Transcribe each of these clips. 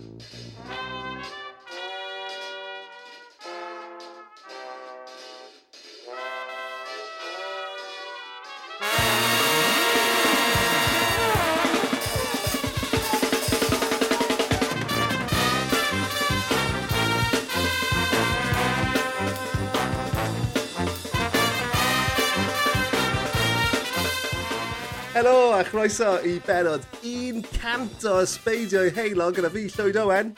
「からだ!」croeso i benod 100 o ysbeidio i heilog gyda fi Llywyd Owen.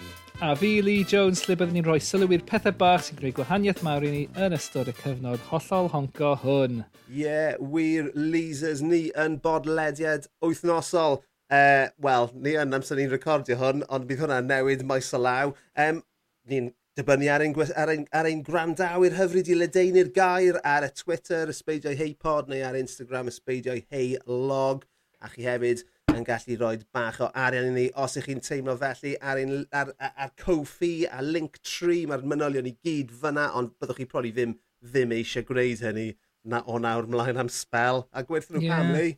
A fi Lee Jones lle byddwn ni'n rhoi sylw i'r pethau bach sy'n gwneud gwahaniaeth mawr i ni yn ystod y cyfnod hollol honco hwn. Ie, yeah, wir leasers ni yn bodlediad wythnosol. Uh, Wel, ni yn amser ni'n recordio hwn, ond bydd hwnna'n newid maes o law. Um, ni'n dibynnu ar ein, ar ein, ar ein grandawyr hyfryd i ledeinu'r gair ar y Twitter, ysbeidiau hei pod neu ar Instagram, ysbeidiau hei log a chi hefyd yn gallu rhoi bach o arian i ni os ych chi'n teimlo felly ar, ein, ar, ar, ar Kofi a Linktree. Mae'r manylion i gyd fyna, ond byddwch chi probably ddim, ddim eisiau gwneud hynny na o nawr mlaen am spel a gwerth nhw yeah. pamlu.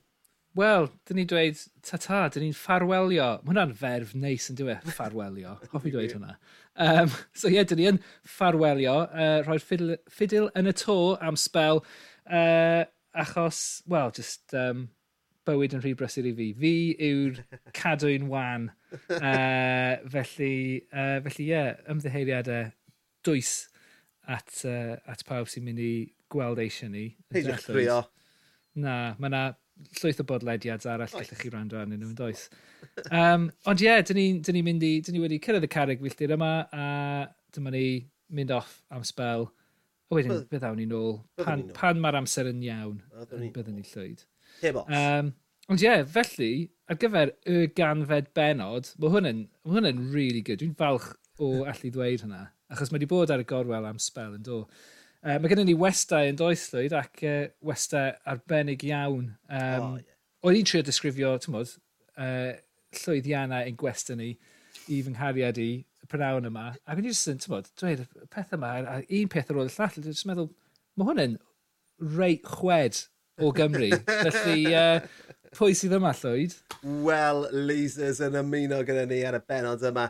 Wel, dyn ni dweud, ta-ta, dyn ni'n ffarwelio. Mae hwnna'n ferf neis yn diwe, ffarwelio. Hoffi dweud hwnna. Um, so ie, yeah, dyn ni yn ffarwelio, uh, rhoi'r ffidil, ffidil yn y to am spel, uh, achos, wel, just, um, bywyd yn rhy brysur i fi. Fi yw'r cadwyn wan. uh, felly, uh, felly ie, yeah, ymddeheiriadau dwys at, uh, at pawb sy'n mynd i gweld eisiau ni. Peidiwch hey, chrio. Na, mae yna llwyth o bodlediad arall gallech chi rando arnyn nhw, yn does. Um, ond ie, yeah, dyn ni'n ni mynd i, dyn ni wedi cyrraedd y carreg filltir yma, a dyma ni mynd off am spel. O wedyn, byddawn ni nôl. Pan, pan mae'r amser yn iawn, byddwn ni llwyd. Heb. Um, ond ie, yeah, felly, ar gyfer y ganfed benod, mae hwnna'n hwn really good. Dwi'n falch o allu ddweud hwnna. Achos mae wedi bod ar y gorwel am spel yn do. Uh, mae gennym ni westau yn doeth ac uh, westau arbennig iawn. Um, oh, yeah. Oedd i'n trio disgrifio, ti'n modd, uh, llwyddiannau ein gwestau ni i fy nghariad i y prynawn yma. Ac o'n i'n just yn, ti'n modd, dweud y peth yma, a un peth ar ôl y llall, dwi'n meddwl, mae hwn yn reit chwed o Gymru. Felly, uh, pwy sydd yma, Llwyd? Wel, Leasers yn ymuno gyda ni ar y benod yma.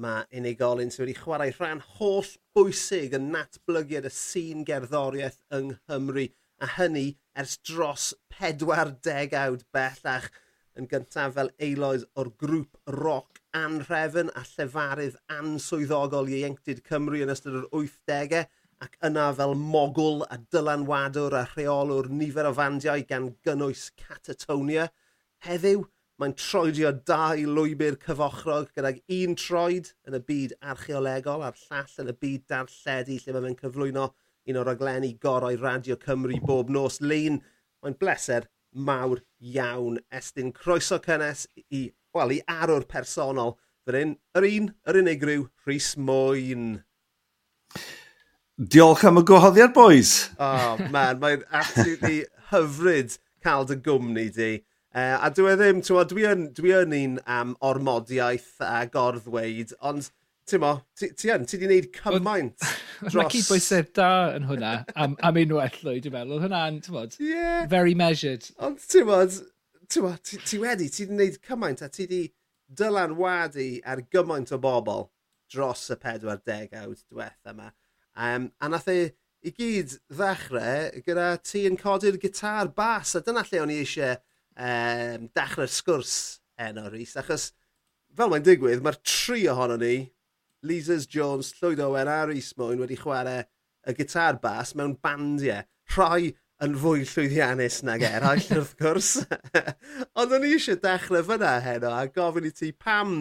Mae unigolyn sydd wedi chwarae rhan holl bwysig yn natblygiad y sîn gerddoriaeth yng Nghymru. A hynny ers dros 40 awd bellach yn gyntaf fel aelod o'r grŵp roc anrefn a llefarydd answyddogol ieuenctid Cymru yn ystod yr 80au ac yna fel mogwl a dylanwadwr a rheolwr nifer o fandiau gan gynnwys Catatonia. Heddiw, mae'n troedio dau lwybr cyfochrog gydag un troed yn y byd archeolegol a'r llall yn y byd darlledu lle mae'n cyflwyno un o'r aglenni gorau Radio Cymru bob nos lun. Mae'n bleser mawr iawn estyn croeso cynnes i, wel, i arwr personol. Fy yr un, yr unigryw, Rhys Mwyn. Diolch am y gwahoddiad, boys. Oh, man, mae'n absolutely hyfryd cael dy gwmni di. Uh, a dwi e ddim, ti'n dwi, yn, dwi yn un am ormodiaeth a gorddweud, ond ti'n mo, ti, ti yn, ti wedi gwneud cymaint dros... Mae cydbwysau da yn hwnna, am, am unwaith llwy, dwi'n meddwl. Hwnna'n, ti'n bod, yeah. very measured. Ond ti'n bod, ti'n bod, ti, ti wedi, ti wedi gwneud cymaint, a ti wedi dylanwadu ar gymaint o bobl dros y 40 awd diwethaf yma. Um, a nath e i gyd ddechrau gyda ti yn codi'r gitar bas, a dyna lle o'n i eisiau um, dechrau'r sgwrs heno, Rhys, achos fel mae'n digwydd, mae'r tri ohono ni, Lisa's Jones, Llwyd Owen a Rhys Mwyn wedi chwarae y gitar bas mewn bandiau. Rhai yn fwy llwyddiannus nag eraill wrth gwrs. Ond o'n i eisiau dechrau fyna heno a gofyn i ti pam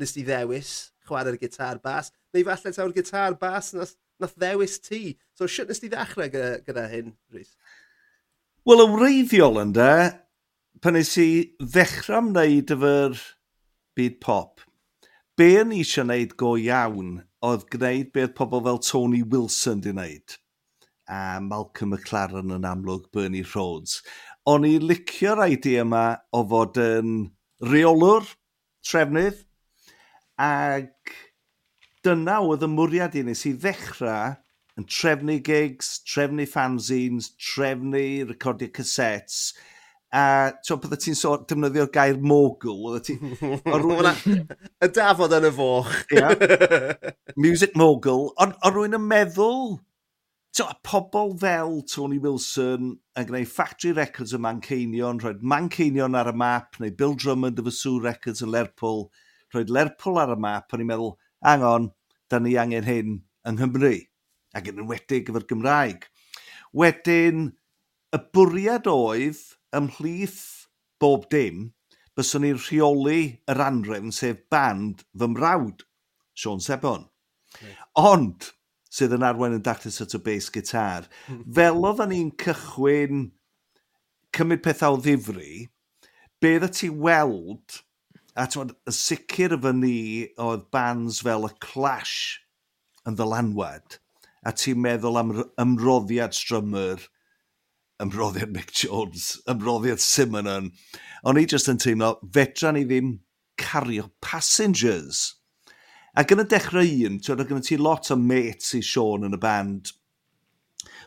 nes ti ddewis chwarae'r gitar bas, neu falle taw'r gitar bas nes nath ddewis ti. So sut nes ti ddechrau gyda, gyda hyn, Rhys? Wel, yn wreiddiol ynddo, pan nes i ddechrau wneud efo'r byd pop, be yn eisiau wneud go iawn oedd gwneud beth pobl fel Tony Wilson di wneud a Malcolm McLaren yn amlwg Bernie Rhodes. O'n i licio'r idea yma o fod yn reolwr trefnydd ac dyna oedd y mwriad i nes i ddechrau yn trefnu gigs, trefnu fanzines, trefnu recordio cassettes, a tro bydde ti'n so, defnyddio'r gair mogul, bydde ti'n... rwyna, y dafod yn y foch. yeah. Music mogul, ond o rwy'n yn meddwl, So, a pobl fel Tony Wilson yn gwneud Factory Records yn Manceinion, rhoi Manceinion ar y map, neu Bill Drummond y Fysw Records yn Lerpwl, rhoi Lerpwl ar y map, o'n i'n meddwl, angon, da ni angen hyn yng Nghymru, ac yn enwedig efo'r Gymraeg. Wedyn, y bwriad oedd ymhlith bob dim, byswn ni'n rheoli yr anrefn sef band fy mrawd, Sean Sebon. Ond, sydd yn arwain yn dactus at y bass gitar, fel oedden ni'n cychwyn cymryd pethau o ddifri, be dda ti weld A twod, sicr fy ni oedd bands fel y Clash yn ddylanwad, a ti'n meddwl am ymroddiad strymur, ymroddiad Mick Jones, ymroddiad Simonon, o'n i jyst yn teimlo, fedra ni ddim cario passengers. Ac yn y dechrau un, ti'n oedd ti lot o mates i Sean yn y band,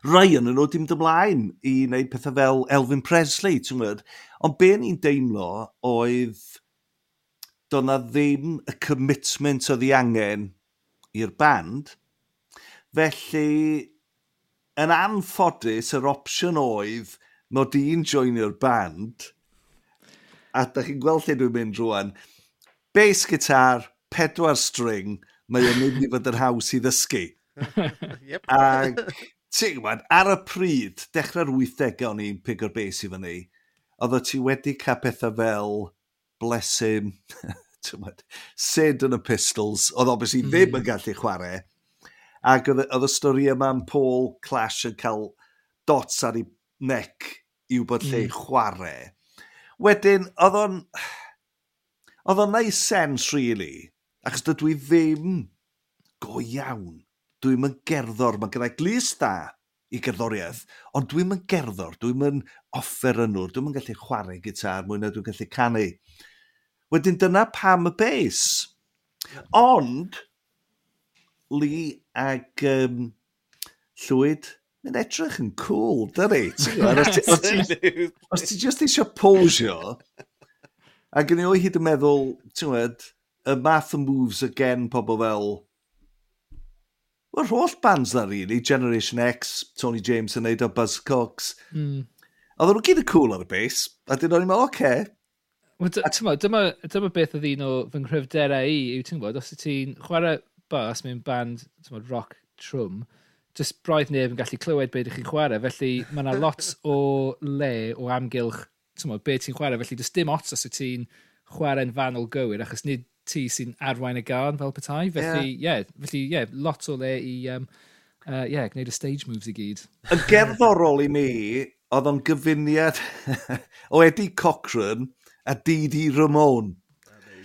rai yn nhw dim dymlaen i wneud pethau fel Elvin Presley, ti'n gwybod. Ond be ni'n deimlo oedd doedd na ddim y commitment oedd ei angen i'r band. Felly, yn anffodus, yr opsiwn oedd mod i'n joinio'r band, a da chi'n gweld lle dwi'n mynd rwan, bass guitar, pedwar string, mae o'n mynd i fod yn haws i ddysgu. yep. Ac, ti'n gwybod, ar y pryd, dechrau'r 80au o'n i'n pigo'r bass i fyny, oedd o ti wedi cael pethau fel bless him, Sid yn y Pistols, oedd obviously mm. ddim yn gallu chwarae, ac oedd y stori yma am Paul Clash yn cael dots ar ei nec i wybod lle mm. chwarae. Wedyn, oedd o'n... Oedd o'n neud sens, really, achos dydw i ddim go iawn. Dwi'm yn gerddor, mae gyda glis da i gerddoriaeth, ond dwi'm yn gerddor, dwi'm yn offer yn nhw, dwi'm yn gallu chwarae gitar mwy na dwi'n gallu canu. Wedyn dyna pam y bes. Ond, Lee ag um, Llwyd, mae'n edrych yn cool, dyna dyri? Os ti just eisiau posio, a gen i o hyd yn meddwl, ti'n gwed, y math of moves again pobl fel Wel, holl bands na, really. Generation X, Tony James yn neud o, Buzzcocks. Mm. Oedden nhw gyd yn cool ar y bass. a dyn nhw'n meddwl, oce, okay, Wel, dyma, dyma beth oedd un o fy nghryfderau i, yw ti'n gwybod, os y ti'n chwarae bas mewn band mod, rock trwm, just braidd neb yn gallu clywed beth ydych chi'n chwarae, felly mae yna lot o le o amgylch mod, beth ti'n chwarae, felly does dim ots os y ti'n chwarae'n fanol gywir, achos nid ti sy'n arwain y gan fel petai, felly, yeah. yeah, felly, yeah, lot o le i, um, uh, yeah, gwneud y stage moves i gyd. Yn gerddorol i mi, oedd o'n gyfuniad o Eddie Cochran, a Didi Ramon.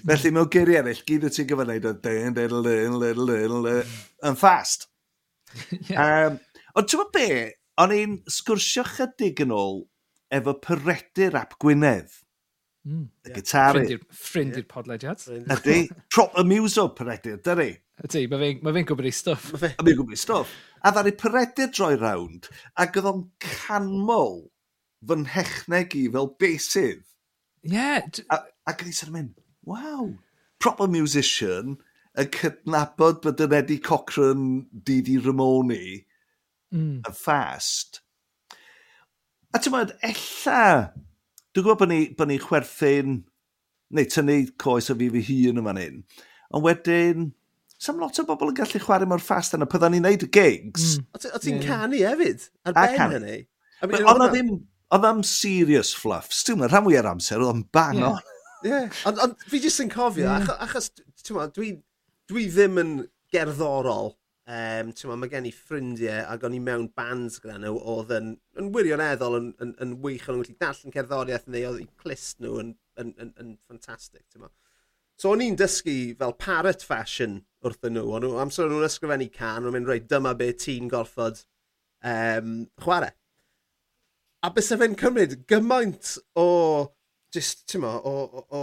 Felly mewn geiriau eraill, gyd o ti'n gyfer o dyn, dyn, dyn, dyn, dyn, dyn, yn ffast. um, ond ti'n be, o'n i'n sgwrsio chydig yn ôl efo pyredu'r Ap Gwynedd. Mm, y yeah. gitaru. Ffrind i'r yeah. podlediad. Ydy, prop amuso Peredur, dyri. Ydy, mae fe'n ma fe gwybod ei stwff. Mae fe'n gwybod ei stwff. A ddari Peredur droi rawnd, ac oedd o'n canmol fy nhechneg i fel basydd. Yeah. A, Ac yn eisiau mynd, waw, proper musician yn cydnabod bod yn Eddie Cochran Didi Ramoni mm. yn fast. A ti'n meddwl, ella, dwi'n gwybod bod ni, bod ni chwerthu'n, neu tynnu coes o fi fy hun yma'n hyn, ond wedyn, sam lot o bobl yn gallu chwarae mor ffast yna, pydda'n ni'n neud y gigs. Mm. O ti'n yeah. canu hefyd, ar ben hynny? Ond o ddim, Oedd am serious fluff. Sti'n rhan fwy ar amser, oedd o'n bang yeah. on. Ie, yeah. ond on, fi jyst yn cofio, yeah. achos, achos dwi, dwi ddim yn gerddorol. Um, ti'n ma, mae gen i ffrindiau ac o'n i mewn bands gyda nhw oedd yn, yn wirioneddol yn, yn, yn wych o'n nhw'n gallu darllen cerddoriaeth neu oedd eu clist nhw yn, yn, yn, yn ffantastig. So o'n i'n dysgu fel parrot fashion wrthyn nhw. O'n nhw amser o'n nhw'n ysgrifennu can, o'n mynd rhaid dyma be ti'n gorfod um, chwarae. A bys fe'n cymryd gymaint o, just, ti'n mo, o, o, o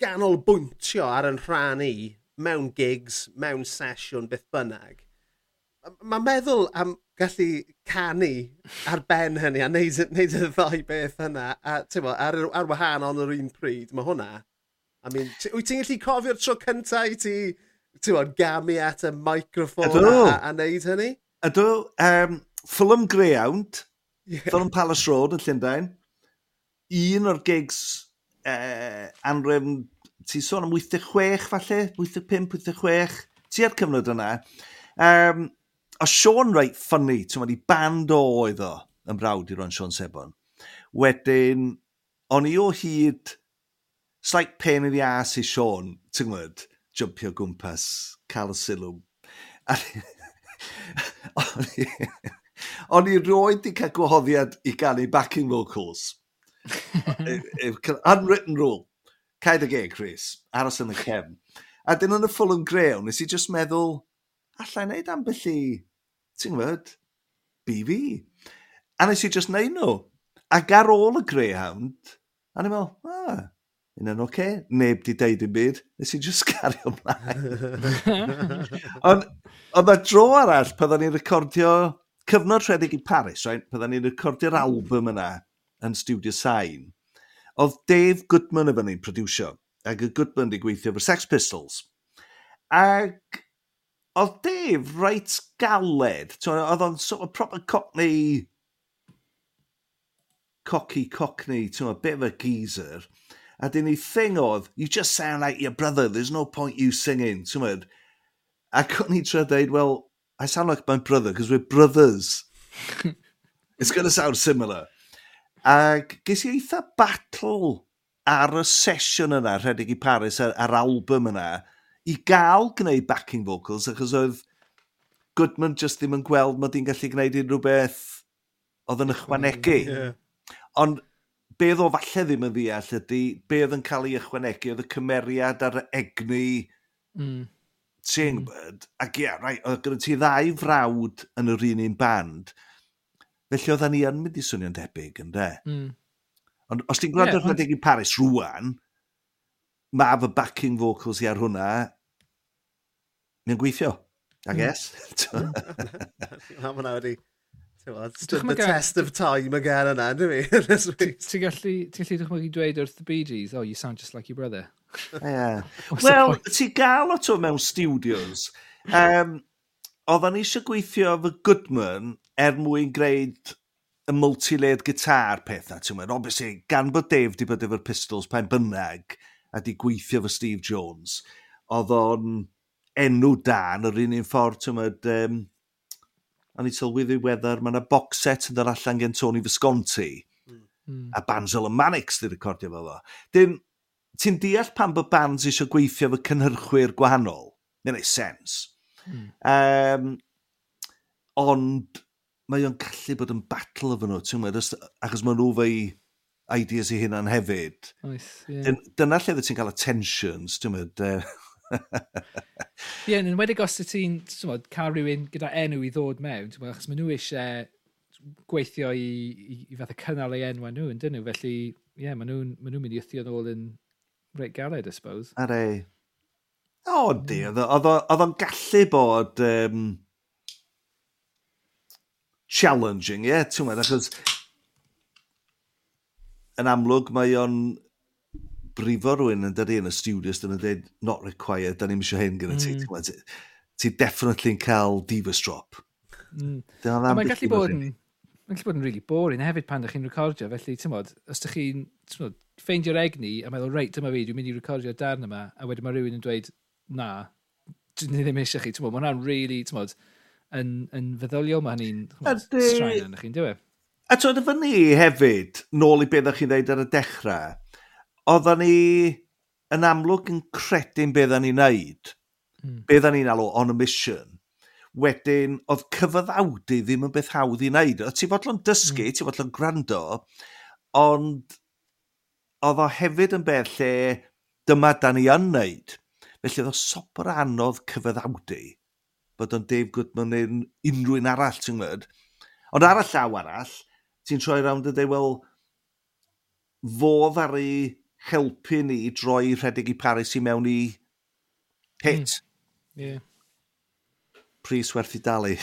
ganolbwyntio ar yn rhan i mewn gigs, mewn sesiwn, beth bynnag. Mae meddwl am gallu canu ar ben hynny a neud, neud y ddau beth yna a, mo, ar, ar wahanol yn yr un pryd, mae hwnna. I mean, wyt ti'n gallu cofio'r tro cyntaf i ti, ti'n bod, gamu at y microffon a, a, a neud hynny? Ydw, um, ffilm greuawnt, yeah. fel yn Palace Road yn Llundain, un o'r gigs e, uh, anrefn, ti sôn am 86 falle, 85, 86, ti ar cyfnod yna. Um, a Sean reit ffynnu, ti'n meddwl, band o oedd o, yn brawd i ro'n Sean Sebon. Wedyn, o'n i o hyd, slight pain in the ass i Sean, ti'n gwybod, jumpio gwmpas, cael y sylw. o'n i, O'n i roed di cael gwahoddiad i gael ei backing vocals. Unwritten rule. Caid y geg, Chris. Aros yn y cefn. A dyn yn y ffwl yn greu, nes i just meddwl, allai wneud ambell i, ti'n gwybod, BB. A nes i just wneud nhw. Ac ar ôl y Greyhound, a ni'n meddwl, ah, yn yn oce, okay. neb di deud i'n byd, nes i just cario ymlaen. Ond, oedd y dro arall, pan ni'n recordio cyfnod rhedeg i Paris, right, byddwn ni'n recordio'r hmm. album yna yn Studio Sain, oedd Dave Goodman efo ni'n produsio, ac y Goodman di gweithio efo'r Sex Pistols. Ac oedd Dave reit galed, oedd o'n sort of proper cockney, cocky cockney, a bit of a geezer. A dyn ni thing oedd, you just sound like your brother, there's no point you singing, ti'n A Ac o'n i trio dweud, well, I sound like my brother because we're brothers. it's going to sound similar. Ac ges i eitha battle ar y sesiwn yna, rhedeg i Paris, ar, ar album yna, i gael gwneud backing vocals, achos oedd Goodman just ddim yn gweld mod i'n gallu gwneud unrhyw beth oedd yn ychwanegu. Mm, yeah. Ond be o falle ddim yn ddeall ydy, be oedd yn cael ei ychwanegu, oedd y cymeriad a'r egni mm. Songbird, hmm. ac ia, rai, oedd gyda ti ddau frawd yn yr un un band, felly oedd ni yn mynd i swnio'n debyg, ynddo? Mm. Ond os ti'n gwrando yeah, rhedeg i Paris rwan, mae fy backing vocals i ar hwnna, mi'n gweithio, I hmm. guess. Na, mae hwnna wedi Stood the test of time again yna, dwi mi. Ti'n gallu dychmygu dweud wrth the Bee Gees, oh, you sound just like your brother. Yeah. Wel, ti gael o to mewn studios. Um, Oedden ni eisiau gweithio fy Goodman er mwyn gwneud y multi-layered gitar pethau, ti'n meddwl, obviously, gan bod Dave di bod efo'r pistols pen bynnag a di gweithio fy Steve Jones, oedd o'n enw da yn yr un un ffordd, ti'n meddwl, um, a ni sylwi ddiweddar, mae yna box set yn dod allan gen Tony Visconti, mm. a Banzel and Mannix di recordio fo fo. Dyn, ti'n deall pan bod bands eisiau gweithio fy cynhyrchwyr gwahanol? Mae'n ei sens. Mm. Um, ond mae o'n gallu bod yn battle efo nhw, ti'n meddwl, achos mae nhw fei ideas i hynna'n hefyd. Oes, ie. Yeah. Dyna lle ti'n cael y tensions, ti'n meddwl, Ie, yn wedi os y ti'n cael rhywun gyda enw i ddod mewn, mwyd, achos maen nhw eisiau gweithio i, i, i fath y cynnal ei enw nhw, yn dyn nhw. Felly, ie, yeah, maen nhw'n ma nhw mynd i ythio ôl yn reit galed, I suppose. Ar ei. O, oh, di, mm. oedd o'n gallu bod um, challenging, ie, yeah, ti'n meddwl, achos yn amlwg mae o'n brifo rhywun yn dydi yn y studios, dyn nhw'n dweud, not required, da ni'n eisiau hyn gyda ti. Mm. Ti ti definitely yn cael divas drop. Mm. Mae'n gallu bod yn... Mae'n gallu bod yn really boring hefyd pan ydych chi'n recordio, felly, ti'n modd, os ydych chi'n ffeindio'r egni a meddwl, reit, dyma fi, dwi'n mynd i recordio'r darn yma, a wedyn mae rhywun yn dweud, na, dwi'n ddim eisiau chi, ti'n modd, mae hwnna'n really, ti'n modd, yn, yn feddyliol, mae hynny'n straen yn chi'n diwy. E? A ti'n fyny hefyd, nôl i beth ydych chi'n dweud ar y dechrau, oedden ni yn amlwg yn credu'n beth ni'n neud, mm. beth ni'n alw on a mission, wedyn oedd cyfyddawdu ddim yn beth hawdd i wneud. Oedd ti fodlon dysgu, mm. ti fodlon gwrando, ond oedd o hefyd yn beth lle dyma da ni yn wneud. Felly oedd o sopor anodd cyfyddawdu bod o'n Dave Goodman neu'n un arall, ti'n gwybod. Ond ar y llaw arall, ti'n troi rawn a dweud, wel, fo ar helpu ni i droi rhedeg i Paris i mewn i hit. Mm. Yeah. Pris werth i dalu.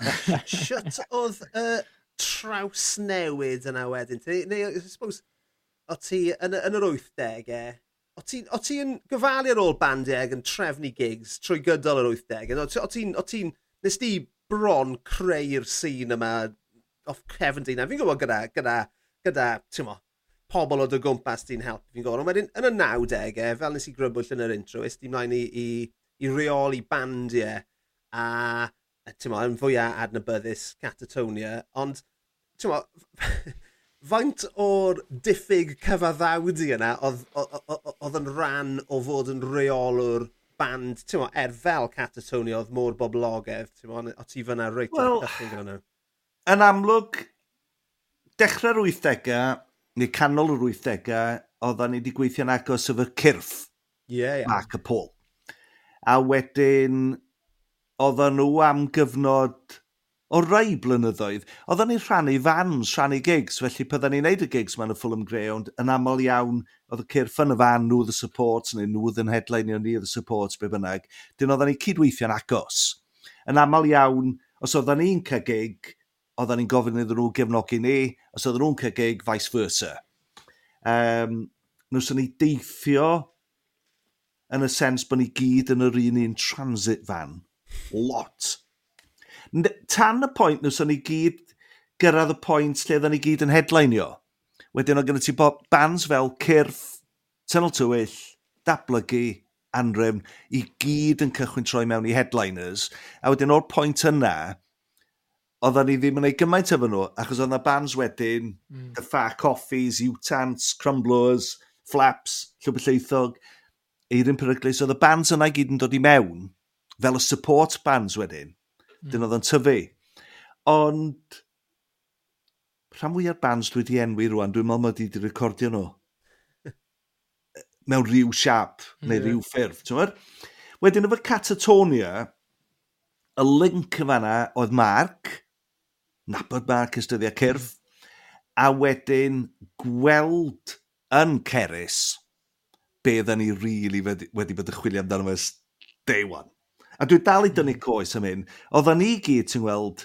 Shut oedd y uh, traws newid yna wedyn. Neu, I suppose, o ti yn, yn yr 80au, o ti'n ti gyfalu ar ôl bandiau ac yn trefnu gigs trwy gydol yr 80au? O ti'n... Ti nes ti bron creu'r sîn yma off cefn di na. Fi'n gwybod gyda, gyda, gyda, ti'n mo, pobl o dy gwmpas di'n helpu fi'n gorau. Ond wedyn, yn y 90au, fel nes i grybwyll yn yr intro, ys di mlaen i, i, i reoli bandiau a, a mo, yn fwyaf adnabyddus Catatonia. Ond, ti'n mo, faint o'r diffyg cyfaddawdi yna oedd yn rhan o fod yn reolwr band, ti'n mo, er fel Catatonia oedd mor boblogedd, ti'n mo, o ti fyna reit well, ar y cychwyn gyda nhw? Yn amlwg, dechrau'r 80au, neu canol yr 80au, oedden ni wedi gweithio'n agos efo'r cyrff yeah, yeah. Mark y Pôl. A wedyn, oedden nhw am gyfnod o rai blynyddoedd, oedden ni'n rhannu fans, rhannu gigs, felly pydden ni'n neud y gigs ma'n y Fulham Greyhound, yn aml iawn, oedd y cyrff yn y fan, nhw the support, neu nhw yn headline, ni the support, be bynnag, dyn oedden ni cydweithio'n agos. Yn aml iawn, os oedden ni'n cael gig, oedden ni'n gofyn iddyn nhw gefnogi ni, os oedden nhw'n cael gig, vice versa. Um, Nwson ni deithio yn y sens bod ni gyd yn yr un un transit van. Lot. N Tan y pwynt nwson ni gyd gyrraedd y pwynt lle oedden ni gyd yn headlineio. Wedyn o gyda ti bands fel Cyrff, Tunnel Tywyll, Dablygu, Anrym, i gyd yn cychwyn troi mewn i headliners. A wedyn o'r pwynt yna, oedden ni ddim yn ei gymaint efo nhw, achos oedd yna bands wedyn, mm. The Fat Coffees, Utants, Crumblers, Flaps, Llwbeth Lleithog, Eirin Peryglis, oedd y bands yna i gyd yn dod i mewn, fel y support bands wedyn, mm. dyn oedd yn tyfu. Ond, rhan fwy ar bands dwi wedi enwi rwan, dwi'n meddwl mod i wedi recordio nhw mewn rhyw siap neu yeah. rhyw ffurf, ti'n gwybod? Wedyn efo Catatonia, y link yn fanna oedd Mark, nabod mae'r cystyddiau cyrff, a wedyn gweld yn Ceris be ddyn ni rili really wedi bod yn chwilio amdano fes day one. A dwi dal i hmm. dynnu coes am hyn. Oedden ni gyd ti'n gweld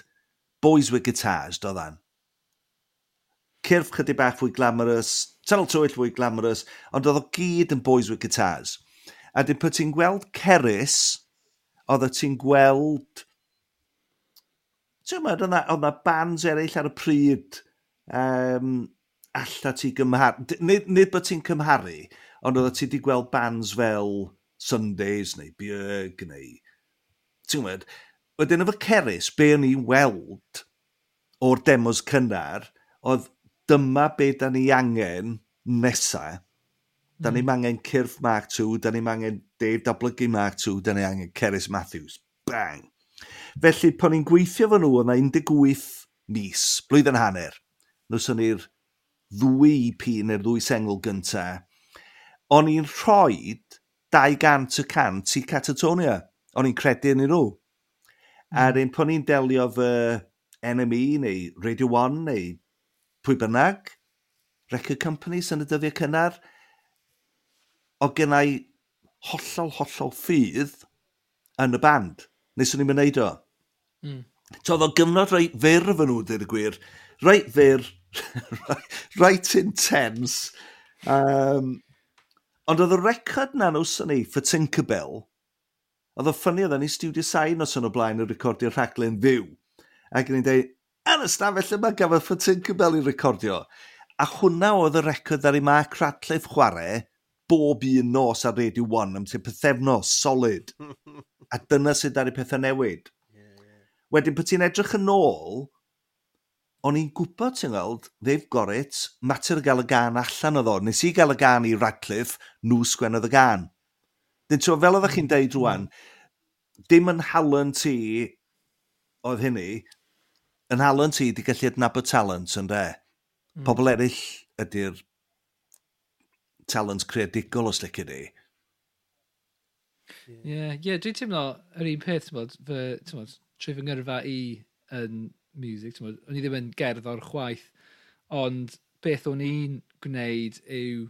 boys with guitars, doeddan. Cyrff chydig bach fwy glamorous, tunnel Twyll fwy glamorous, ond oedd o gyd yn boys with guitars. A dyn pwy ti'n gweld Ceris, oedd o ti'n gweld ti'n gwybod, oedd na bands eraill ar y pryd um, alla ti gymharu, nid, nid bod ti'n cymharu, ond oedd ti wedi gweld bands fel Sundays neu Björg neu... Ti'n gwybod, wedyn efo Ceris, be o'n i'n weld o'r demos cynnar, oedd dyma be da ni angen nesa. Da mm. ni'n angen Cyrff Mark II, da ni'n angen Dave Dablygu Mark II, da ni'n angen Ceris Matthews. Bang! Felly, pan ni'n gweithio fo nhw, oedd 18 mis, blwyddyn hanner. Nwson ni'r ddwy EP neu'r ddwy sengl gynta, O'n i'n rhoi 200 y cant i Catatonia. O'n i'n credu yn nhw. Hmm. Er A rhaid pan ni'n delio fy NME neu Radio 1 neu pwy bynnag, record companies yn y dyddiau cynnar, o gennau hollol, hollol ffydd yn y band. Nes o'n i'n mynd o. Mm. So oedd o gyfnod rei fyr fy nhw, dweud y gwir. Reit fyr, reit intense. Um, ond oedd y record na nhw sy'n ei for Tinkerbell, oedd o ffynnu oedd ni studio sain os yn o blaen y recordio rhaglen ddiw. Ac yn ei dweud, yn y stafell yma gafodd for Tinkerbell i recordio. A hwnna oedd y record ar ei Mark Radcliffe chwarae bob un nos ar Radio 1 am ti'n pethefnos, solid. a dyna sydd ar ei pethau newid. Wedyn, pwy ti'n edrych yn ôl, o'n i'n gwybod, ti'n gweld, they've got it, mater gael y gan allan o ddo. Nes i gael y gan i Radcliffe, nhw sgwennodd y gan. Dyn ti'n fel oeddech chi'n deud rwan, dim yn halen ti oedd hynny, yn halen ti di gallu adnabod talent yn de. Mm. Pobl eraill ydy'r talent creadigol os lyci di. Ie, yeah, yeah, dwi'n teimlo yr un peth, ti'n bod, trwy fy ngyrfa i yn music. O'n i ddim yn gerddor chwaith, ond beth o'n i'n gwneud yw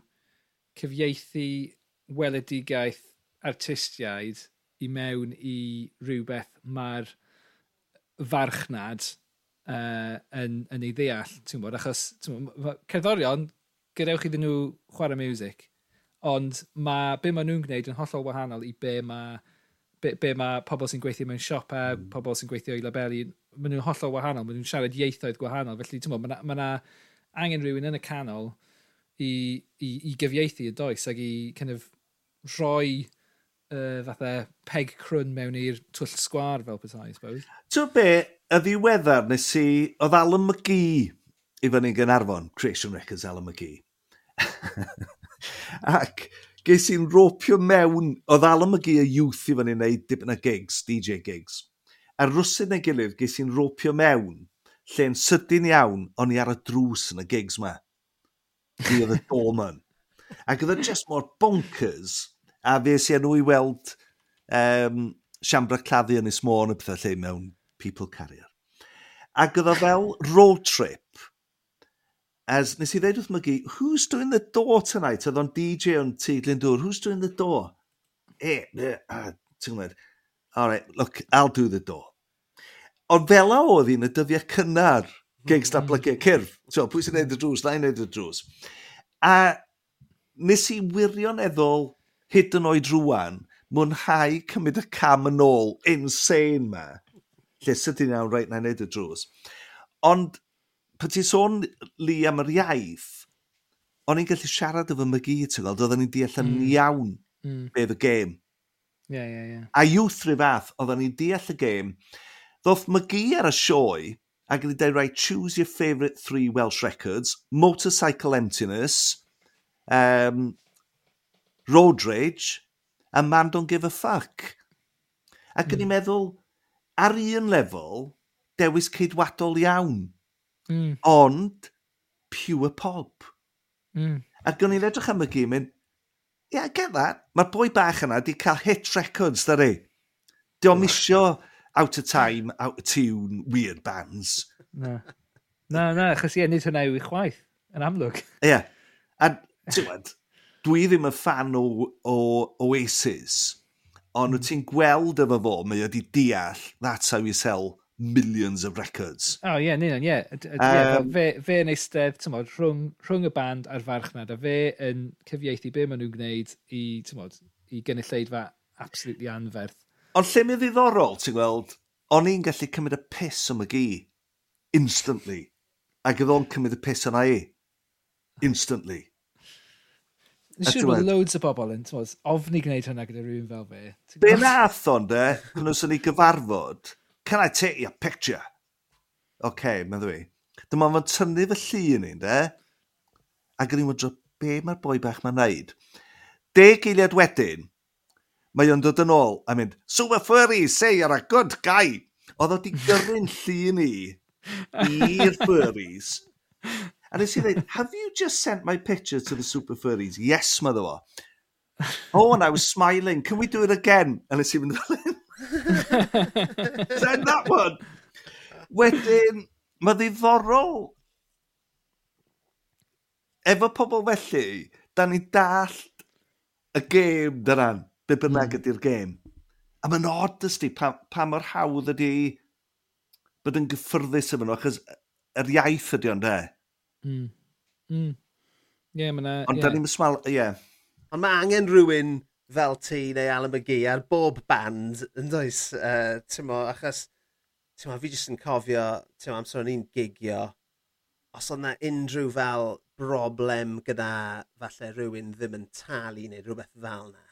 cyfieithu weledigaeth artistiaid i mewn i rhywbeth mae'r farchnad uh, yn, yn ei ddeall. Bod, achos bod, cerddorion, gadewch iddyn nhw chwarae music, ond mae be maen nhw'n gwneud yn hollol wahanol i be mae be, be mae pobl sy'n gweithio mewn siopau, mm. pobl sy'n gweithio i labeli, maen nhw'n hollol wahanol, maen nhw'n siarad ieithoedd gwahanol, felly ti'n meddwl, mae yna angen rhywun yn y canol i, i, i gyfieithu y does ac i kind of, rhoi uh, fatha peg crwn mewn i'r twll sgwar fel pethau, I suppose. Ti'n be, y ddiweddar nes i, oedd Alan McGee i fyny Gynarfon, Creation Records Alan McGee. ac ges i'n ropio mewn, o ddal y youth i fan i'n neud dipyn o gigs, DJ gigs. A rwsyn neu gilydd ges i'n ropio mewn, lle'n sydyn iawn, o'n i ar y drws yn y gigs ma. Fi oedd y doorman. Ac oedd e just mor bonkers, a fe si enw i weld um, siambra claddu yn Ismôn y pethau lle mewn people carrier. Ac oedd o fel road trip, as nes i ddeud wrth mygi, who's doing the door tonight? Oedd o'n DJ o'n Tidlin Dŵr, who's doing the door? E, e, a, ti'n gwybod, all right, look, I'll do the door. Ond fel o oedd hi'n y dyddiau cynnar gigs na blygu cyrff. So, pwy sy'n neud y drws, na i neud y drws. A nes i wirioneddol hyd yn oed rwan, mwynhau cymryd y cam yn ôl insane ma. Lle sydyn iawn, reit, na i neud y drws. Ond pan ti'n sôn li am yr iaith, o'n i'n gallu siarad efo my gyd, ti'n gweld, oedden ni'n deall yn mm. iawn mm. beth y gêm. Ie, yeah, ie, yeah, ie. Yeah. A youth rhyw fath, oedden ni'n deall y gêm. Ddoth my ar y sioe, ac yn dweud, right, choose your favourite three Welsh records, Motorcycle Emptiness, um, Road Rage, a Man Don't Give a Fuck. Ac mm. i'n meddwl, ar un lefel, dewis ceidwadol iawn Mm. Ond, pure pop. Mm. Ac gwn i'n edrych am y gym, mynd, yeah, get that. Mae'r boi bach yna di cael hit records, da re. Di o'n misio out of time, out of tune, weird bands. Na. Na, na, achos ie, nid hwnna yw i chwaith, yn amlwg. Ie. Yeah. A, ti'n dwi ddim yn fan o, o Oasis, ond mm. ti'n gweld efo fo, mae wedi deall, that's how you sell millions of records. O, oh, ie, yeah, ni'n ie. Um, fe, fe yn eistedd, tymod, rhwng, rhwng y band a'r farchnad, a fe yn cyfieithu be maen nhw'n gwneud i, tymod, i gynulleidfa absolutely anferth. Ond lle mi ddiddorol, ti'n gweld, o'n i'n gallu cymryd y piss o'm y gi, instantly, ac oedd o'n cymryd y piss yna i, instantly. Nes siŵr bod loads o bobl yn, ti'n ofni gwneud hynna gyda rhywun fel fe. Be nath o'n de, pan o'n i gyfarfod, Can I take your picture? Oce, okay, meddwl i. Dyma fo'n tynnu fy llun i'n de. Ac yn i'n wydro, be mae'r boi bach mae'n neud? Deg eiliad wedyn, mae o'n dod yn ôl a mynd, Super Furry, say you're a good guy. Oedd o di gyrru'n llun i i'r Furries. A nes i ddweud, have you just sent my picture to the Super Furries? Yes, mother fo. Oh, and I was smiling. Can we do it again? A nes i fynd fel Send that one! Wedyn, mae ddiddorol efo pobl felly, da ni dallt y gêm dyran, be bynnag mm. ydy'r gêm. A mae'n od ysdi pa, pa mor hawdd ydy bod yn gyffyrddus efo nhw, achos yr iaith ydy o'n de. Mm. Mm. Yeah, Ond yeah. da ni'n mysmal, ie. Yeah. Ond mae angen rhywun fel ti neu Alan McGee ar bob band yn does, uh, mo, achos mo, fi jyst yn cofio mo, amser o'n i'n gigio, os oedd na unrhyw fel broblem gyda falle rhywun ddim yn talu neu rhywbeth fel na,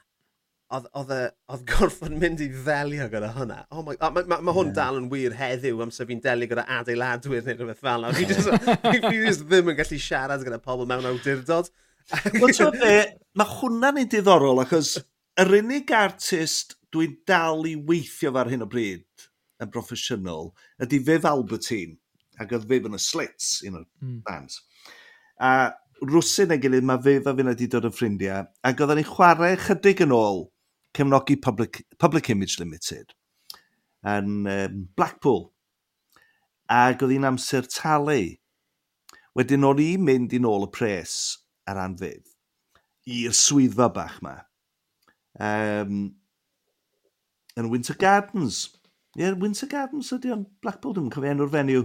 oedd gorfod mynd i ddelio gyda hwnna. Oh my, oh, mae ma, ma hwn yeah. dal yn wir heddiw amser fi'n delio gyda adeiladwyr neu rhywbeth fel na. Fi just, fi just ddim yn gallu siarad gyda pobl mewn awdurdod. Wel, be, mae hwnna'n ei diddorol, achos yr unig artist dwi'n dal i weithio fe ar hyn o bryd yn broffesiynol ydy Viv Albertine, ac oedd Viv yn y Slits, un o'r mm. bands. A rwsyn ei gilydd, mae Viv a fi wedi dod yn ffrindiau, ac oedden ni chwarae chydig yn ôl cefnogi Public, Public Image Limited yn um, Blackpool. Ac oedd hi'n amser talu. Wedyn o'n i'n mynd i nôl y pres ar anfydd i'r swyddfa bach ma. Um, yn Winter Gardens. Ie, yeah, Winter Gardens ydy o'n Blackpool, dwi'n cofio enw'r fenyw.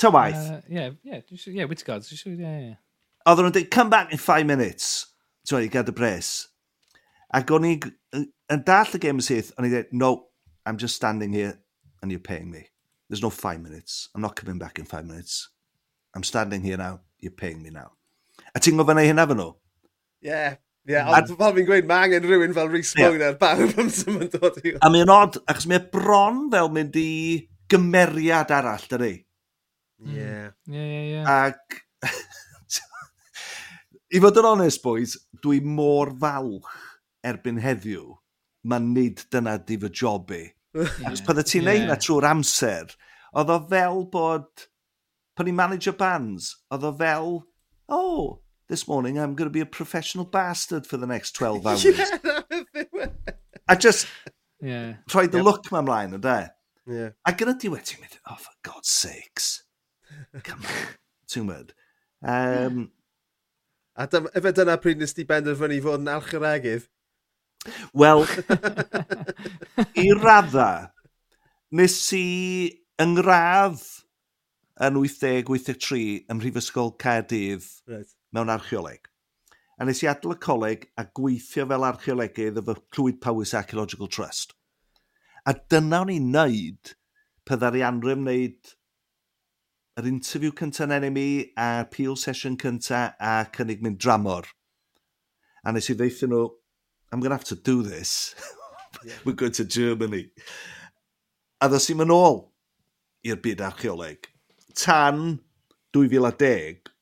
Ta waith. Ie, ie, yeah, Winter Gardens, dwi'n siŵr, ie, ie. Oedden nhw'n dweud, come back in five minutes, ti'n i gad y bres. Ac o'n i, yn dall y game yn syth, o'n i dweud, no, I'm just standing here and you're paying me. There's no five minutes. I'm not coming back in five minutes. I'm standing here now, you're paying me now. A ti'n gofyn ei hynna fan nhw? Ie, yeah, Ie, ond fel fi'n gweud, mae angen rhywun fel Rhys Mowner, yeah. bawb am sy'n mynd dod i. A mae'n odd, achos mae'n bron fel mynd i gymeriad arall, dydy. Ie. Hmm. Ie, ie, ie. Ac, i fod yn onest, boys, dwi mor falch erbyn heddiw, mae nid dyna di fy job i. Achos pan y ti'n yeah. neud trwy'r amser, oedd o fel bod, pan i'n manager bands, oedd o fel, oh, this morning I'm going to be a professional bastard for the next 12 hours. yeah, I just yeah. tried the yep. look my mlaen yn de. Yeah. Ac yn y diwedd it mynd, oh for God's sakes. Come on, ti'n mynd. Um, A dy, efe dyna pryd nes ti benderfynu fod yn alchyregydd? Wel, i radda, nes i yng ngradd yn 80-83 ym Mhrifysgol Caerdydd right mewn archeoleg. A nes i adl y coleg a gweithio fel archeolegydd efo Clwyd Powys Archaeological Trust. A dyna o'n i'n neud pyddai anrym wneud yr interview cyntaf yn NME a'r peel session cyntaf a cynnig mynd dramor. A nes i ddeithio nhw, I'm going to have to do this. We're going to Germany. A ddos i'n mynd ôl i'r byd archeoleg. Tan 2010,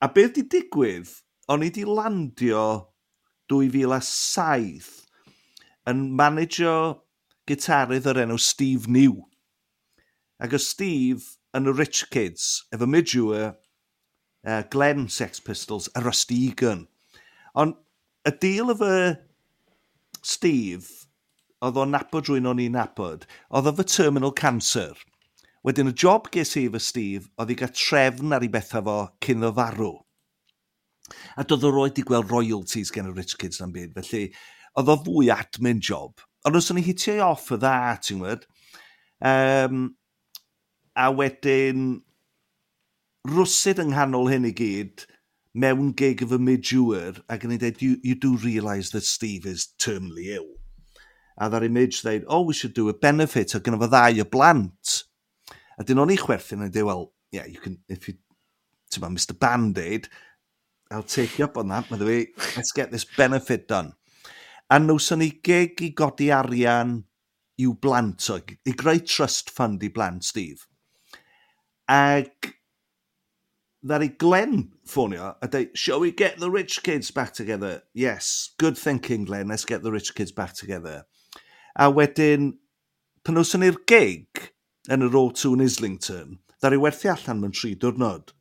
A beth di digwydd, o'n i di landio 2007 yn manager gitarydd o'r enw Steve New. Ac o Steve yn y Rich Kids, efo Midgewer, uh, Glenn Sex Pistols a Rusty Egan. Ond y deal efo Steve, oedd o'n nabod rwy'n o'n i'n nabod, oedd o fy terminal cancer. Wedyn y job ges i fy Steve oedd i gael trefn ar ei bethau fo cyn y farw. A doedd o'r oed i gweld royalties gen y rich kids na'n byd, felly oedd o fwy admin job. Ond os o'n i hitio i off y dda, ti'n gwybod, um, a wedyn rwsyd yng nghanol hyn i gyd, mewn gig of a mid-jewer, ac yn ei dweud, you, you do realise that Steve is terminally ill. A dda'r image dweud, oh, we should do a benefit, ac yn y ddau o blant A dyn o'n i chwerthin yn dweud, well, yeah, you can, if you, ti'n Mr Band-Aid, I'll take you up on that, meddwl fi, let's get this benefit done. A nawson ni gig i godi arian i'w blant, o, i greu trust fund i blant, Steve. Ag ddari Glenn ffonio a dweud, shall we get the rich kids back together? Yes, good thinking, Glenn, let's get the rich kids back together. A wedyn, pan wnaethon ni'r gig, yn yr O2 yn Islington, ddari werthu allan mewn tri diwrnod.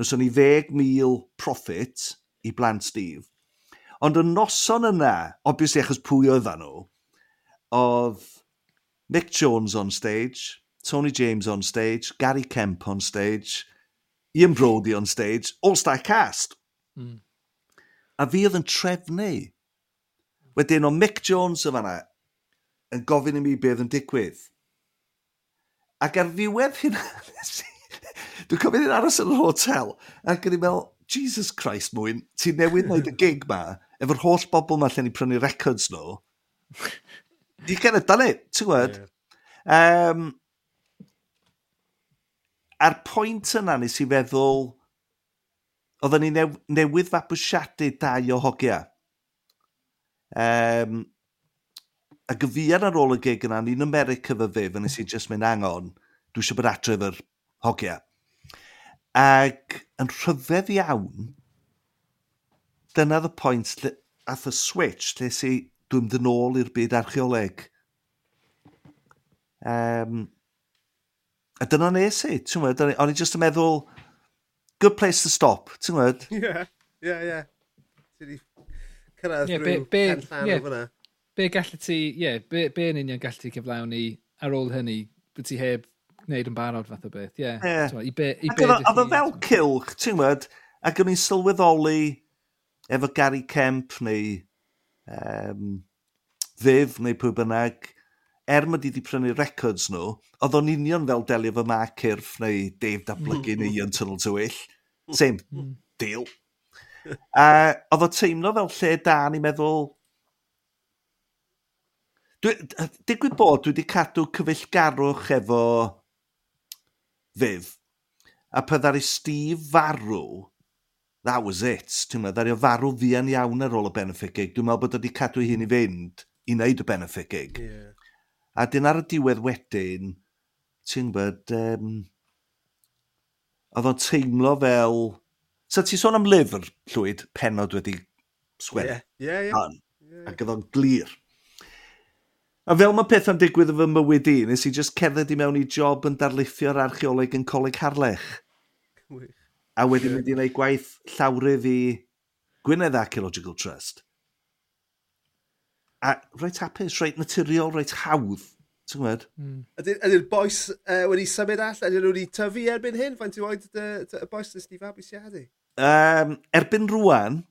Nos ni 10,000 profit i blant Steve. Ond y noson yna, obviously achos pwy oedd nhw, oedd Nick Jones on stage, Tony James on stage, Gary Kemp on stage, Ian Brody on stage, all-star cast. Mm. A fi oedd yn trefnu. Wedyn o Mick Jones o fanna yn gofyn i mi beth yn digwydd. Ac ar ddiwedd hynna, dwi'n cofio ni'n aros yn yr hotel, ac yn i'n meddwl, Jesus Christ mwyn, ti'n newydd wneud y gig ma, efo'r holl bobl ma lle ni prynu records nhw, you can have done it, ti'n gwybod? Yeah. Um, a'r pwynt yna nes i feddwl, oedden ni new, newydd fabwysiadu dau o hogia. Um, a gyfiad ar ôl y gig yna, ni'n America fy fe, fe nes i just mynd angon, dwi eisiau bod adre fy'r hogia. Ac yn rhyfedd iawn, dyna the point lle, ath y switch lle si dwi'n dyn ôl i'r byd archeoleg. Um, a dyna nes i, ti'n gwybod, o'n i just yn meddwl, good place to stop, ti'n gwybod? Ie, ie, ie. Ti'n i cyrraedd yeah, rhyw be, be, yeah. fyna be gallu ti, ie, yeah, be, be yn union gallu ti cyflawni ar ôl hynny, bod ti heb wneud yn barod fath o beth, ie. Yeah. yeah. I be, i ac oedd o fel cilch, ti'n gwybod, ac o'n i'n sylweddoli efo Gary Kemp neu um, Fyf neu pwy bynnag, er mae di wedi prynu records nhw, oedd o'n union fel delio fy Mark Cyrff neu Dave Dablygu mm. neu Ian Tunnel Tywyll. Mm. Same, mm. deal. A oedd o teimlo fel lle da ni meddwl, digwydd bod, dwi wedi cadw cyfeillgarwch efo fydd. A pe Steve farw, that was it. Ti'n meddwl, ddari o farw fian iawn ar ôl y benefit gig. Dwi'n meddwl bod wedi cadw hi'n i fynd i wneud y benefit gig. Yeah. A dyn ar y diwedd wedyn, ti'n gwybod, um, oedd o'n teimlo fel... So ti sôn am lyfr, Llwyd, penod wedi sgwennu. Ie, yeah, ie, yeah, ie. Yeah. Ac oedd o'n glir A fel mae pethau'n digwydd o fy mywyd i, nes i just cerdded i mewn i job yn darlithio'r archeoleg yn coleg Harlech. A wedyn mynd i wneud gwaith llawrydd i Gwynedd Archaeological Trust. A reit hapus, reit naturiol, reit hawdd. Ti'n gwybod? Mm. Ydy'r boes uh, e, wedi symud all? Ydyn nhw wedi tyfu erbyn hyn? Faint i oed y boes nes ni fabwysiadu? Um, erbyn rwan,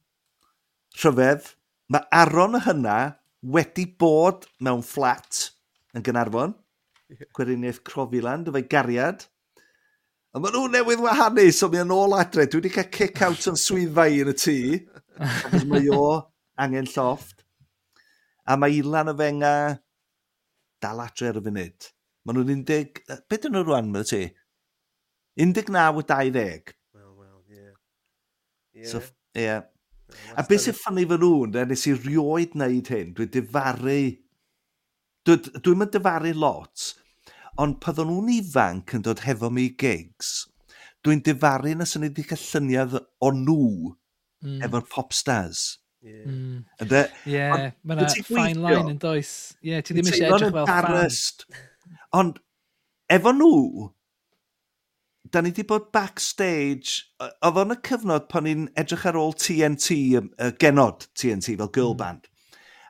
rhyfedd, mae aron y hynna wedi bod mewn fflat yn Gynarfon, yeah. Cweriniaeth Crofiland, efo'i gariad. A maen nhw newydd wahanu, so mi yn ôl adre. Dwi wedi cael kick-out yn swyddau yn y tŷ. mae o angen llofft. A mae Ilan y fenga dal adre ar y funud. Maen nhw'n 11... Be dyn nhw rwan, mae ti? 19 o 20. Wel, wel, ie. Yeah. Yeah. So, yeah. A beth sy'n ffynnu fy nhw'n, de, nes i rioed wneud hyn, dwi'n difaru... Dwi'n dwi mynd difaru lot, ond pan nhw'n ifanc yn dod hefo mi gigs, dwi'n difaru nes o'n i wedi cael lluniau o nhw mm. efo'r popstars. Yeah. Mm. Ie, yeah, mae yna fine line yn does. Ie, yeah, ti ddim eisiau edrych fel fan. Ond efo nhw, da ni wedi bod backstage, oedd o'n y cyfnod pan ni'n edrych ar ôl TNT, y genod TNT fel girl hmm. band,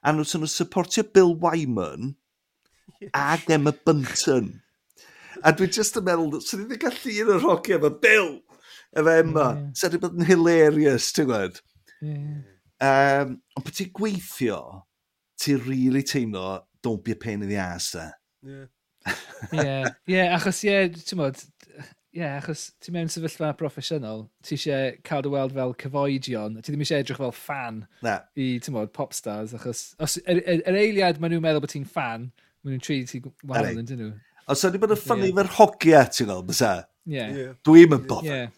a nhw sy'n supportio Bill Wyman ag Emma Bunton. A dwi just yn meddwl, sy'n ni'n gallu un o'r hoci efo Bill, efo Emma. Yeah. sy'n ni'n bod yn hilarious, ti'n gwybod? Yeah. Um, ond pa ti'n gweithio, ti'n really teimlo, don't be a pain in the ass, da. Yeah. Ie, yeah, yeah, achos ie, yeah, ti'n modd, Ie, yeah, achos ti'n mewn sefyllfa proffesiynol, ti eisiau cael dy weld fel cyfoedion, ti ddim eisiau edrych fel fan Na. i, ti'n modd, popstars, achos os, yr, er, er, eiliad maen nhw'n meddwl bod ti'n fan, maen nhw'n trin ti wahanol yn dyn nhw. Os sa'n ni bod yn ffynnu yeah. fy'r hogia, ti'n gweld, bysa? Ie. Yeah. Dwi'n mynd bod. Yeah.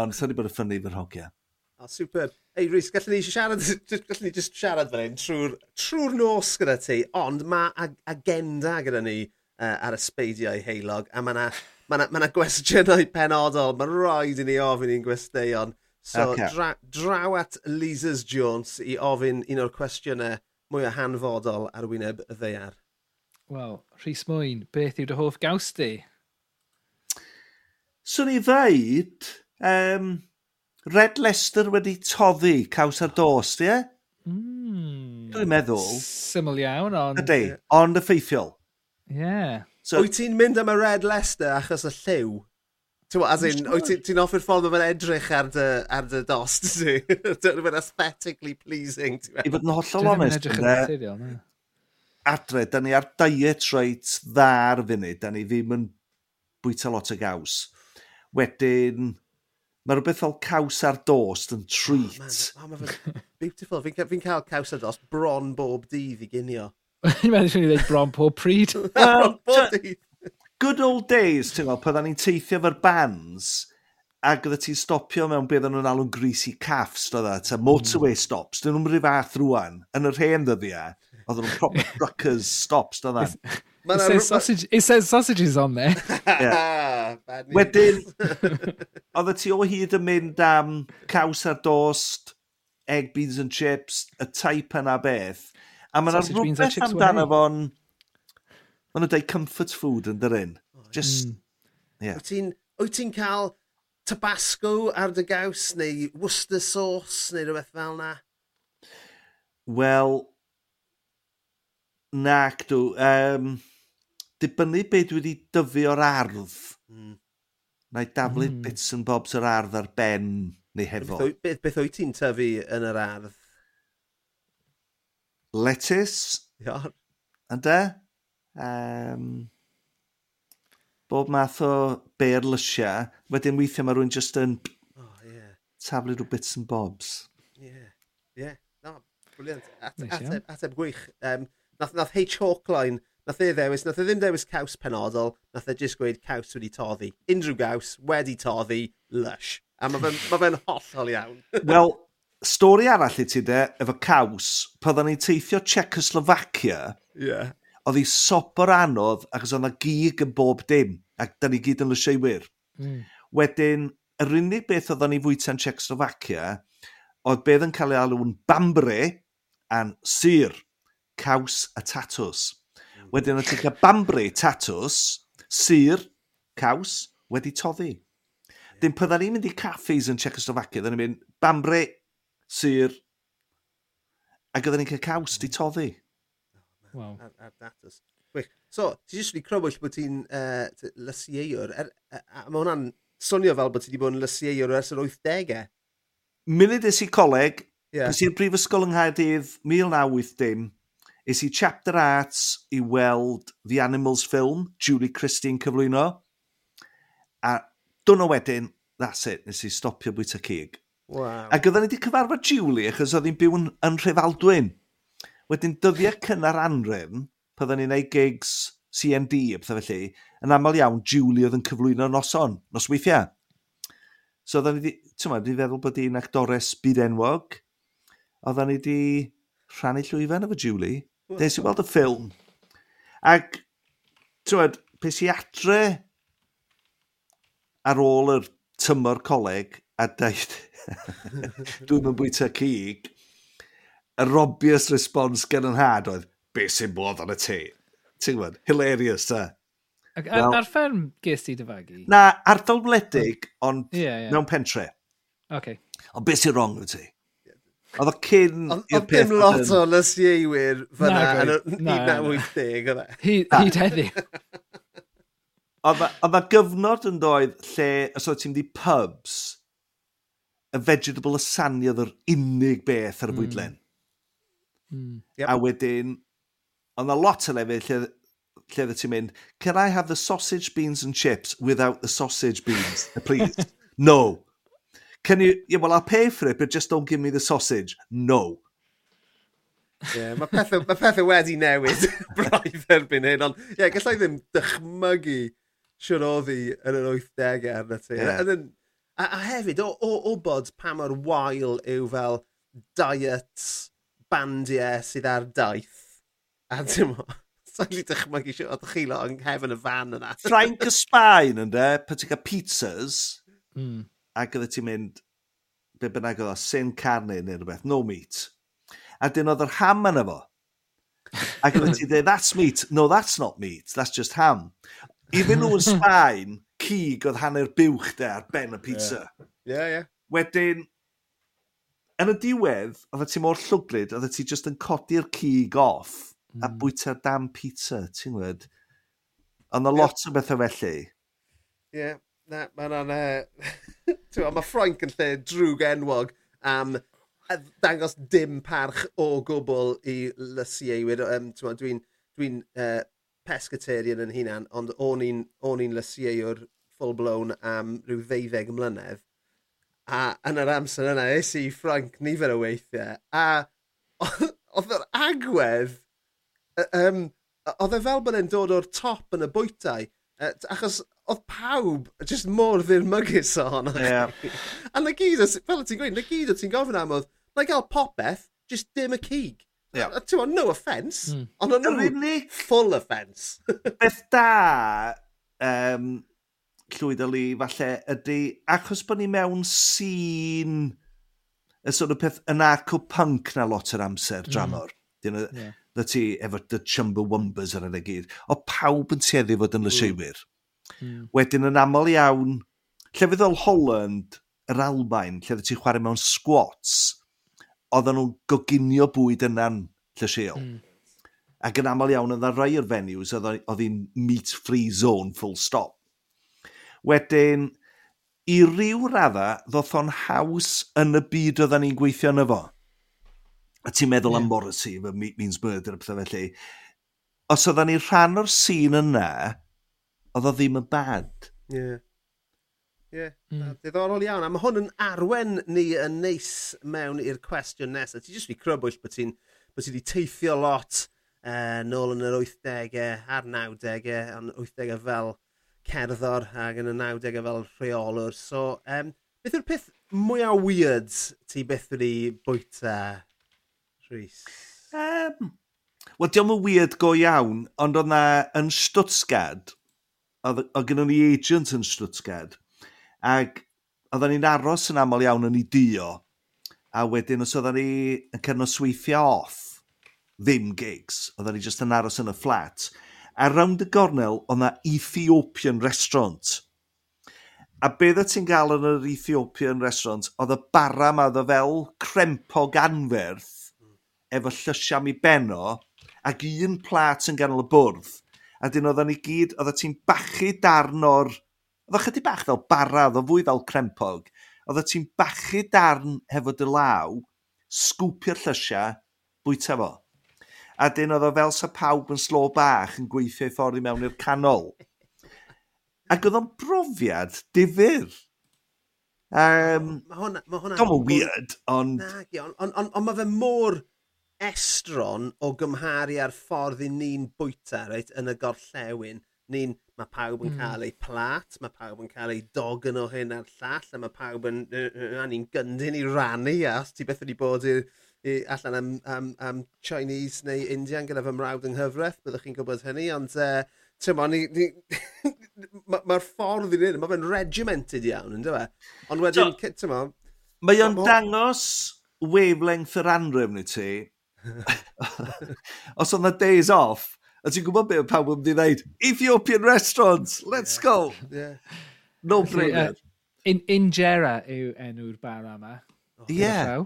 Ond sa'n ni bod yn ffynnu fy'r hogia. O, super. Ei, Rhys, gallwn ni siarad, gallwn ni just siarad fan hyn trwy'r trwy nos gyda ti, ond mae ag agenda gyda ni uh, ar y sbeidiau heilog, a mae yna ma' 'na ma' 'na gwestiynau penodol Mae'n rhaid i ni ofyn i'n gwesteion. So... Ocê. ...dra- draw at Lisa's Jones i ofyn un o'r cwestiynau mwyaf hanfodol ar wyneb y ddeiar. Wel, Rhys Mwyn, beth yw dy hoff gaws di? Swn i ddeud, um, Red Leicester wedi toddi caws ar dos, ie? Yeah? Mm. Dwi'n meddwl. Syml iawn, ond... Ydy, ond effeithiol. Ie. Yeah. So, wyt ti'n mynd am y Red Leicester achos y lliw? As in, wyt ti'n ti offer ffordd mae'n edrych ar dy, ar dy dost, ti? Dwi'n fe'n aesthetically pleasing. ti'n I fod yn hollol onest, adre, da ni ar diet reit dda ar funud, da ni ddim yn bwyta lot o gaws. Wedyn, mae rhywbeth fel caws ar dost yn treat. Oh, man. oh, beautiful. Fi'n fi cael caws ar dost bron bob dydd i ginio. Ni'n meddwl swn i ddweud bron pob pryd. Wel, good old days, ti'n gweld, pan ni'n teithio efo'r bands, ac oedd ti'n stopio mewn beth o'n nhw'n alw'n greasy caffs, doedd e? ta hmm. motorway stops, dyn nhw'n rhyw fath rwan, yn yr hen ddyddiau, oedd nhw'n proper truckers stops, doedd e? It says, sausage, it says sausages on there. yeah. Wedyn, oedd ti o hyd yn mynd am caws ar dost, egg beans and chips, y type yna beth, A mae'n rhywbeth amdano fo'n... Mae'n nhw'n dweud comfort food yn dyrun. Just... Mm. Yeah. Wyt ti'n ti cael tabasco ar dy gaws neu Worcester sauce neu rhywbeth fel na? Wel, nac dw. Um, dibynnu beth dwi wedi dyfu o'r ardd. Mm. Na i daflu mm. bits and bobs o'r ardd ar ben neu hefo. Beth, beth, beth wyt ti'n tyfu yn yr ardd? lettuce. Iawn. Ynde? Um, bob math o beir lysiau. Wedyn weithiau mae rhywun just yn oh, yeah. taflu rhyw bits and bobs. Ie, yeah. ie. Yeah. No, brilliant. Ateb, ateb, ateb gwych. Um, nath, nath H. Hawkline, nath e ddewis, nath e ddim dewis caws penodol, nath e jyst gweud caws wedi toddi. Unrhyw gaws wedi toddi, lush. A mae fe'n ma fe hollol iawn. Wel, stori arall i ti de, efo caws, pan ni'n teithio Czechoslovacia, yeah. oedd hi sopor anodd achos oedd yna gig yn bob dim, ac da ni gyd yn lyseiwyr. Mm. Wedyn, yr unig beth oedd ni fwyta'n Czechoslovacia, oedd beth yn cael ei alw'n bambre a'n sir, caws a tatws. Mm. Wedyn oedd ti'n cael bambre, tatws, sir, caws, wedi toddi. Dyn pydda ni'n mynd i caffes yn Czechoslovacia, dda ni'n mynd bambre, sy'r... ac oedden ni'n cael caws di toddi. Oh, wow. Ar, ar datus. Wych. So, ti jyst wedi crybwyll bod ti'n uh, lysieir. Er, er, a mae hwnna'n swnio fel bod ti wedi bod yn lysieir ers yr 80au. Munud is i coleg, yeah. is i'r brifysgol yng Nghaerdydd 1980, is i chapter arts i weld The Animals film, Julie Christine cyflwyno. A dyna wedyn, that's it, nes i stopio bwyta cig. Wow. Ac oedden ni wedi cyfarfod Julie, achos oedd hi'n byw yn, yn Rhefaldwyn. Wedyn dyddiau cynnar anrym, pydden ni'n ei gigs CND a pethau felly, yn aml iawn Julie oedd yn cyflwyno noson, nosweithiau. So oedden ni wedi, feddwl bod hi'n actores byd enwog, oedden ni wedi rhannu llwyfan efo Julie. Nes i weld y ffilm. Ac, ti'n pes i adre ar ôl yr tymor coleg, a daeth, dwi'n mynd bwyta cig, yr obvious response gen yn had oedd, be sy'n bod ar y te? Ti'n gwybod, hilarious ta. Ac ar, ar fferm ges ti dyfagu? Na, ardal wledig, ond yeah, yeah. mewn pentre. Okay. Ond beth sy'n wrong yw ti? Oedd o cyn i'r peth... Oedd dim lot o lysiewyr fyna yn 1980. Hyd heddiw. Oedd yna gyfnod yn doedd lle os oedd ti'n mynd i pubs, y vegetable lasagna oedd yr unig beth ar y hmm. bwydlen. Mm. Mm. Yep. A wedyn, ond a lot o lefydd lle, lle dda ti'n mynd, can I have the sausage, beans and chips without the sausage, beans, please? no. Can you, yeah, well, I'll pay for it, but just don't give me the sausage. No. yeah, mae pethau, ma pethau wedi newid braidd erbyn hyn, ond ie, yeah, gallai ddim dychmygu siwr oedd hi yn yr 80au arna ti. Yeah. then, A, a hefyd, o, o o bod pa mor wael yw fel diet bandiau sydd ar daith. A dim o, sa'n lli dychmygu siw oedd chi lo yn hefyn y fan yna. Ffrainc y Sbaen ynddo, pan ti'n cael pizzas, mm. ac oedd ti'n mynd, be bynnag oedd o, sin carne neu rhywbeth, no meat. A dyn oedd yr ham yna fo. Ac oedd ti'n dweud, that's meat, no that's not meat, that's just ham. Iddyn nhw yn Sbaen, cig oedd hanner buwch de ar ben y pizza. Ie, yeah. ie. Yeah, Wedyn, yn y diwedd, oedd e ti mor llwglyd, oedd e ti just yn codi'r cig off mm. a hmm. bwyta'r dam pizza, ti'n gwybod? Ond o lot o bethau felly. Ie, yeah. na, mae'n an... E, uh... mae Frank yn lle drwg enwog am dangos dim parch o gwbl i lysieiwyr. Um, Dwi'n dwi, uh, pescatarian yn hunan, ond o'n i'n lysieio'r full-blown am rhyw ddeuddeg mlynedd. A yn yr amser yna, es i Ffranc nifer o weithiau. A oedd yr agwedd, um, oedd e fel bod e'n dod o'r top yn y bwytau. Achos oedd pawb just mor ddirmygus o'n. Yeah. a na gyd, fel ti'n gweud, na gyd o ti'n gofyn am oedd, na i gael popeth, just dim y cig. Yeah. Tewa, no offence, mm. ond o'n nhw full offence. Beth da um, llwyddo li falle ydy, achos bod ni mewn sîn y sort of peth yn punk na lot yr amser hmm. dramor. Mm. Dyn yeah. Na ti efo the Chumbawambas ar yna gyd. O pawb yn tueddu fod yn lyseiwyr. Mm. Hmm. Wedyn yn aml iawn, llefyddol Holland, yr Albain, lle ti chwarae mewn squats, oedden nhw'n goginio bwyd yna'n llysiol. Mm. Ac yn aml iawn, oedd rai o'r venues oedd hi'n meat-free zone full stop. Wedyn, i ryw radda, ddoth o'n haws yn y byd oedden ni'n gweithio yn efo. A ti'n meddwl yeah. am Morrissey, fy Meat Means Murder, a pethau felly. Os oedden ni rhan o'r sîn yna, oedd o ddim yn bad. Yeah. Ie, yeah, mm. diddorol iawn. A mae hwn yn arwen ni yn neis mewn i'r cwestiwn nesaf. Ti jyst fi crybwyll bod ti'n bod ti wedi teithio lot uh, nôl yn yr 80au a'r 90au, ond 80au fel cerddor ac yn y 90au fel rheolwr. So, um, beth yw'r peth mwyaf weird ti beth wedi bwyta, Rhys? Um, Wel, diolch yn weird go iawn, ond oedd na yn Stuttgart, oedd gen ni agent yn Stuttgart, Ac oedden ni'n aros yn aml iawn yn ei dio, a wedyn os oedden ni yn cynosweithio off, ddim gigs, oedden ni just yn aros yn y fflat, a round y gornel oedd na Ethiopian restaurant. A beth oedd ti'n gael yn yr Ethiopian restaurant, oedd y bara ma oedd fel crempog anferth, efo llysiam i beno, ac un plat yn ganol y bwrdd. A dyn oedden ni gyd, oedden ti'n bachu darn o'r Oedd o chydig bach fel bara, oedd o fwy fel crempog. Oedd o ti'n bachu darn hefo dy law, sgwpio'r llysiau, bwyta fo. A dyn oedd o fel sa pawb yn slo bach yn gweithio ffordd i mewn i'r canol. Ac oedd o'n brofiad difyr. Um, mae hwnna... Ma hwnna Dom weird, ond... Nagi, ond on, on, on mae fe mor estron o gymharu ar ffordd i ni'n bwyta, reit, yn y gorllewin. Ni'n Mae pawb yn mm. cael ei plat, mae pawb yn cael ei dogan o hyn a'r llall, a mae pawb yn... a ni'n gyndyn i rannu, a os ti beth wedi bod i, i allan am, am, am Chinese neu Indian gyda fy mrawd yng nghyfraith, byddwch chi'n gwybod hynny, ond uh, tyma, ni, ni, mae'r ma ffordd i ni, mae fe'n regimented iawn, ynddo fe? Ond wedyn, so, tyma... Mae o'n dangos wavelength yr anrym ni ti. Os oedd na days off, A ti'n gwybod beth pawb yn mynd i ddweud? Ethiopian restaurants, let's yeah. go! Yeah. No brainer. Uh, in, Injera yw enw'r bar yma. Oh. Ie. Yeah.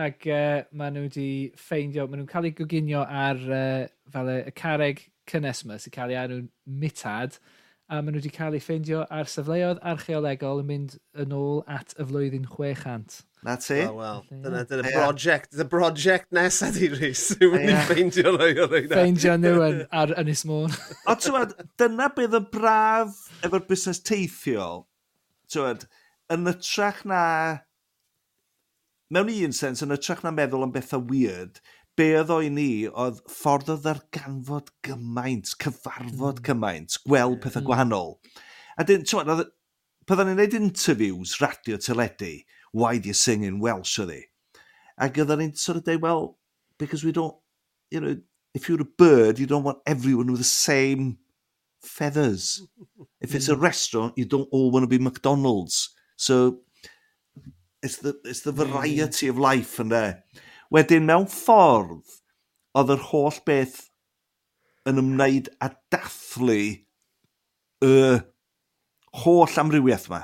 Ac uh, maen nhw wedi ffeindio, maen nhw'n cael eu goginio ar uh, fel y, y careg cynnes yma sy'n cael ei enw'n mitad a maen nhw wedi cael eu ffeindio ar safleoedd archeolegol yn mynd yn ôl at y flwyddyn 600. Na ti? Oh, well, dyna, dyna yeah. project, the project nesa di, Rhys. Yw'n mynd i ffeindio nhw i o'r Ffeindio nhw yn, ar Ynys Môn. o, tywed, dyna bydd y braf efo'r busnes teithiol. Tywed, yn y trach na... Mewn un sens, yn y trach na meddwl am bethau weird, be oedd o'i ni oedd ffordd o ddarganfod gymaint, cyfarfod mm. cymaint, gweld pethau mm. gwahanol. A dyn, tywed, bydda ni'n gwneud interviews, radio, teledu, why do you sing in Welsh ydi? Ac oedden ni'n sort of dweud, well, because we don't, you know, if you're a bird, you don't want everyone with the same feathers. If it's a hmm. restaurant, you don't all want to be McDonald's. So it's the, it's the variety of life and there. Wedyn mewn ffordd, oedd yr holl beth yn ymwneud â dathlu y holl amrywiaeth yma.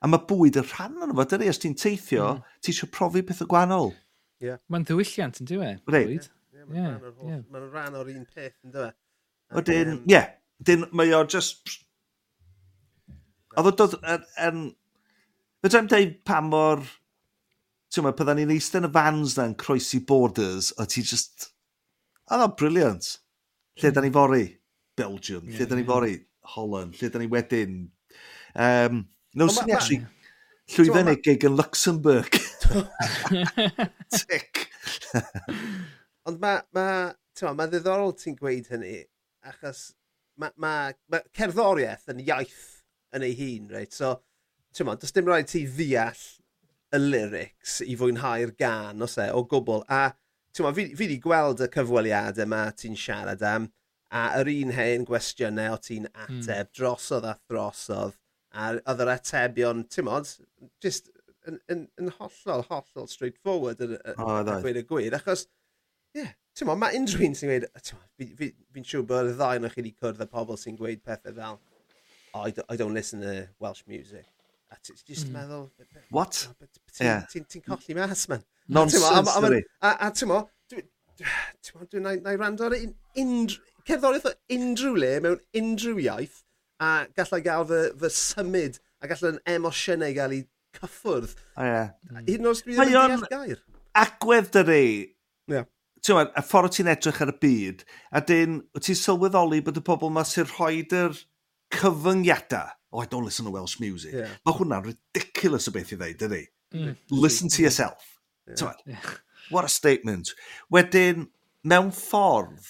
A mae bwyd yn rhan o'n fo, dydy, os ti'n teithio, mm. ti eisiau profi pethau gwahanol. Yeah. Mae'n ddiwylliant yn dweud. Right. Yeah, yeah, yeah, yeah. Mae'n rhan o'r un peth yn dweud. Wedyn, ie. Yeah. Dyn, mae o just... Oedd o dod... Er, er, Fydra i'n deud pa mor... Ti'n meddwl, pydda ni'n eistedd yn y fans na'n croesi borders, a ti just... Oedd o'n briliant. Lle hmm. da ni fori? Belgium. Yeah, lle da ni fori? Holland. Lle da ni wedyn? Um, Naws ni actually llwyfan ei gig yn Luxembourg. Tic. Ond mae ma, ma, ma ddiddorol ti'n gweud hynny, achos mae ma, ma cerddoriaeth yn iaith yn ei hun, reit? So, ti'n ma, does dim rhaid ti ddeall y lyrics i fwynhau'r gan, os e, o gwbl. A, ti'n ma, fi, fi wedi gweld y cyfweliadau yma ti'n siarad am, a yr un hen gwestiynau o ti'n hmm. ateb, mm. drosodd a throsodd a oedd yr atebion, ti'n modd, just yn, yn, yn, hollol, hollol straightforward yn oh, gweud y gwir. Achos, ie, yeah, ti'n modd, mae unrhyw un sy'n gweud, fi'n fi, fi siŵr bod y ddau o'ch chi wedi cwrdd y pobl sy'n gweud pethau fel, oh, I, I don't listen to Welsh music. A hmm. ti'n just mm. meddwl... What? Ti'n yeah. colli mas, man. Nonsense, dydy. A ti'n mo, dwi'n rando ar unrhyw... cerddoriaeth o unrhyw le mewn unrhyw iaith, a gallai gael fy, fy symud a gallai'n emosiynau gael ei cyffwrdd. O ie. Hyd yn oes dwi ddim yn deall gair. Agwedd dy re. Ie. Ti'n y ffordd ti'n edrych ar y byd, a dyn, wyt ti'n sylweddoli bod y pobl yma sy'n rhoi'r cyfyngiadau, oh, I don't listen to Welsh music. Yeah. Mae hwnna'n ridiculous o beth i ddeud, dydy? Mm. Listen to yourself. Yeah. yeah. What a statement. Wedyn, mewn ffordd,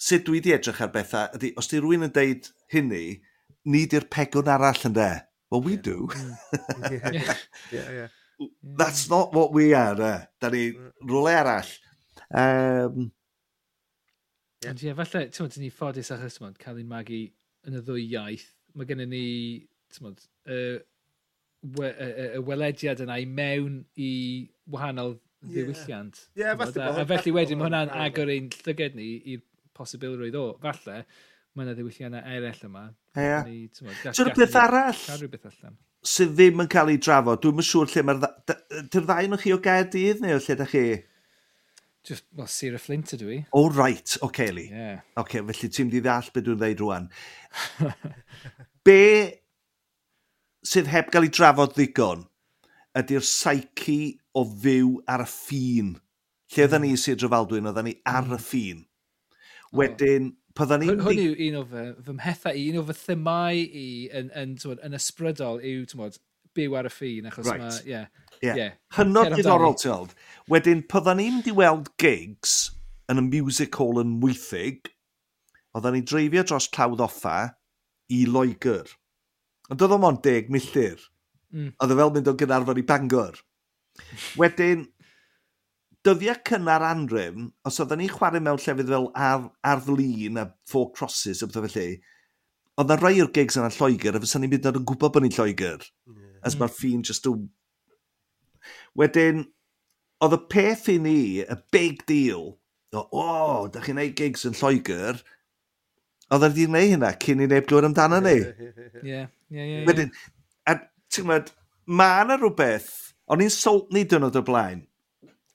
sut dwi wedi edrych ar bethau ydy, os di rhywun yn deud hynny, ni di'r pegwn arall yn de. Well, we mm. yeah. do. yeah. yeah. yeah, yeah. That's not what we are, eh? de. Da ni mm. rwle arall. Um, yeah. Ond ie, yeah, falle, ti'n modd, ni ffodus achos, ti'n modd, cael ein magu yn y ddwy iaith. Mae gennym ni, ti'n modd, y uh, we, uh, uh, welediad yna i mewn i wahanol ddiwylliant. Ie, yeah. yeah, falle. A felly wedyn, mae hwnna'n agor ein llyged ni i'r posibilrwydd o. Falle, mae yna ddiwylliannau eraill yma. Ie. Ti'n beth arall? Cadw rhywbeth allan. Sydd ddim yn cael ei drafod. Dwi'n yn siŵr lle mae'r... Dy'r ddau nhw chi o Gaerdydd neu o lle da chi? Just, well, Sir y Flint ydw i. O, oh, right. O, okay, Celi. Yeah. Oce, okay, felly ti'n di ddall beth dwi'n dweud rwan. Be sydd heb gael ei drafod ddigon ydy'r psyche o fyw ar y ffin. Lle oedden ni, hmm. Sir Drafaldwyn, oedden ni ar y hmm. ffin. Wedyn, Pyddan ni'n... Hwn yw un o fy, fy mhethau i, un o fy themau i yn, yn, yn, yn ysbrydol yw, ti'n bod, byw ar y ffin, achos right. mae, ie. Yeah, yeah. yeah. Hynod diddorol, ti'n old. Wedyn, pyddan ni'n di weld gigs yn y music hall yn Mwythig, oedden ni'n dreifio dros tlawdd offa i Loegr. Ond doedd o'n deg milltir. Mm. Oedd o fel mynd o Gynarfon i Bangor. Wedyn, dyddiau cynnar anrym, os oedden ni'n chwarae mewn llefydd fel ar, Arddlin a Four Crosses a beth felly, oedd na rai o'r gigs yna Lloegr, a fysa ni'n mynd yn gwybod bod ni'n Lloegr. Yeah. As mae'r ffin just o... Wedyn, oedd y peth i ni, y big deal, o, o, da chi'n neud gigs yn Lloegr, oedd wedi gwneud hynna cyn i neb glwyr amdano ni. Ie, ie, ie. Wedyn, a ti'n gwybod, mae yna rhywbeth, o'n i'n solt ni dynod o blaen,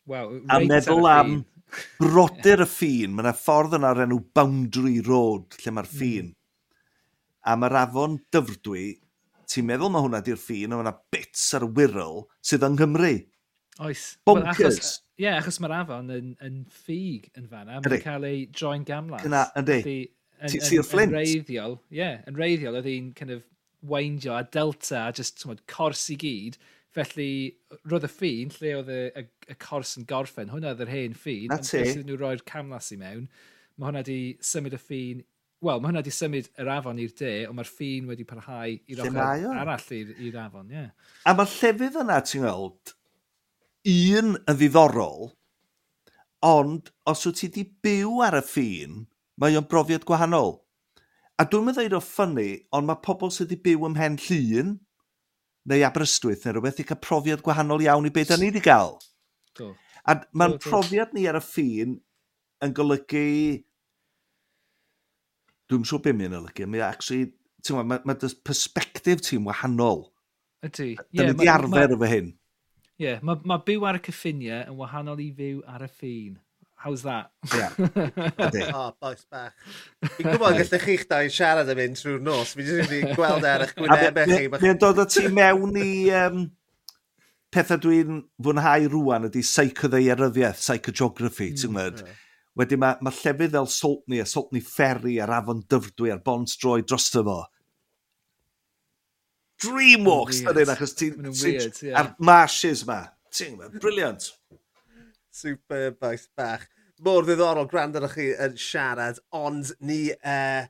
Wow, a right meddwl am brodyr y ffin, mae yna ffordd yna o'r enw Boundary Road lle mae'r hmm. ffin. Mm. A mae'r afon dyfrdwy, ti'n meddwl mae hwnna di'r ffin, a mae yna bits ar y wyryl sydd yng Nghymru. Oes. Bonkers. Well, achos, ie, yeah, achos mae'r afon yn, yn ffug yn fanna, mae'n cael ei droi'n gamlas. Yna, yndi. Sir Flint. Yn reiddiol, ie, yeah, yn reiddiol oedd hi'n kind of weindio a delta a just, ti'n cors i gyd, Felly, roedd y ffin, lle oedd y, y, y cors yn gorffen, hwnna oedd yr hen ffin. Na ti. Ond nhw roi'r camlas i mewn, mae hwnna wedi symud y ffin... Wel, mae hwnna wedi symud yr afon i'r de, ond mae'r ffin wedi parhau i'r ochr arall i'r afon, ie. Yeah. A mae'r llefydd yna, ti'n gweld, un yn ddiddorol, ond os wyt ti wedi byw ar y ffin, mae o'n brofiad gwahanol. A dwi'n meddwl o ffynnu, ond mae pobl sydd wedi byw ym mhen llun, neu Aberystwyth neu rhywbeth i cael profiad gwahanol iawn i beth da ni wedi cael. Do. A mae'n profiad ni ar y ffin yn golygu... Dwi'n siŵr beth mae'n olygu. Mae actually, ti'n mae ma perspective ti'n wahanol. Ydy. Da yeah, ni wedi arfer efo hyn. Ie, yeah, mae ma byw ar y cyffiniau yn wahanol i fyw ar y ffin. How's that? Yeah. Oh, o, boes bach. Fi'n gwybod gallech chi'ch dau siarad am un trwy'r nos. Fi'n jyst wedi gweld ar eich gwynebau chi. Fi'n dod o ti mewn i... Um, pethau dwi'n fwynhau rwan ydy psychoddeiryddiaeth, psychogeography, mm, ti'n gwybod? Yeah. Wedyn mae ma llefydd fel Saltney a Saltney Ferry a'r afon Dyfrdwy a'r bont droi drosto fo. Dreamwalks, dyn nhw'n achos ti'n... A'r marshes ma. Ti'n gwybod, briliant. Super boes bach mor ddiddorol gwrando ar chi yn siarad, ond ni uh,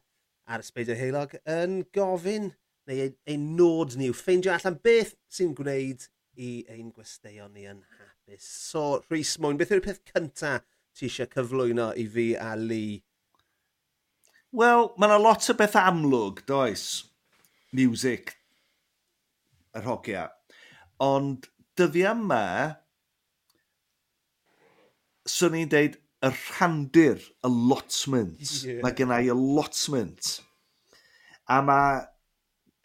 ar Ysbeidio Heilog yn gofyn neu ein, ein nod ni yw ffeindio allan beth sy'n gwneud i ein gwesteion ni yn hapus. So, Rhys Mwyn, beth yw'r peth cynta ti eisiau cyflwyno i fi a Lee? Wel, mae yna lot o beth amlwg, does, music, yr hogia. Ond dyddiau yma, swn i'n deud y rhandir allotment. Yeah. Mae gen i allotment. A mae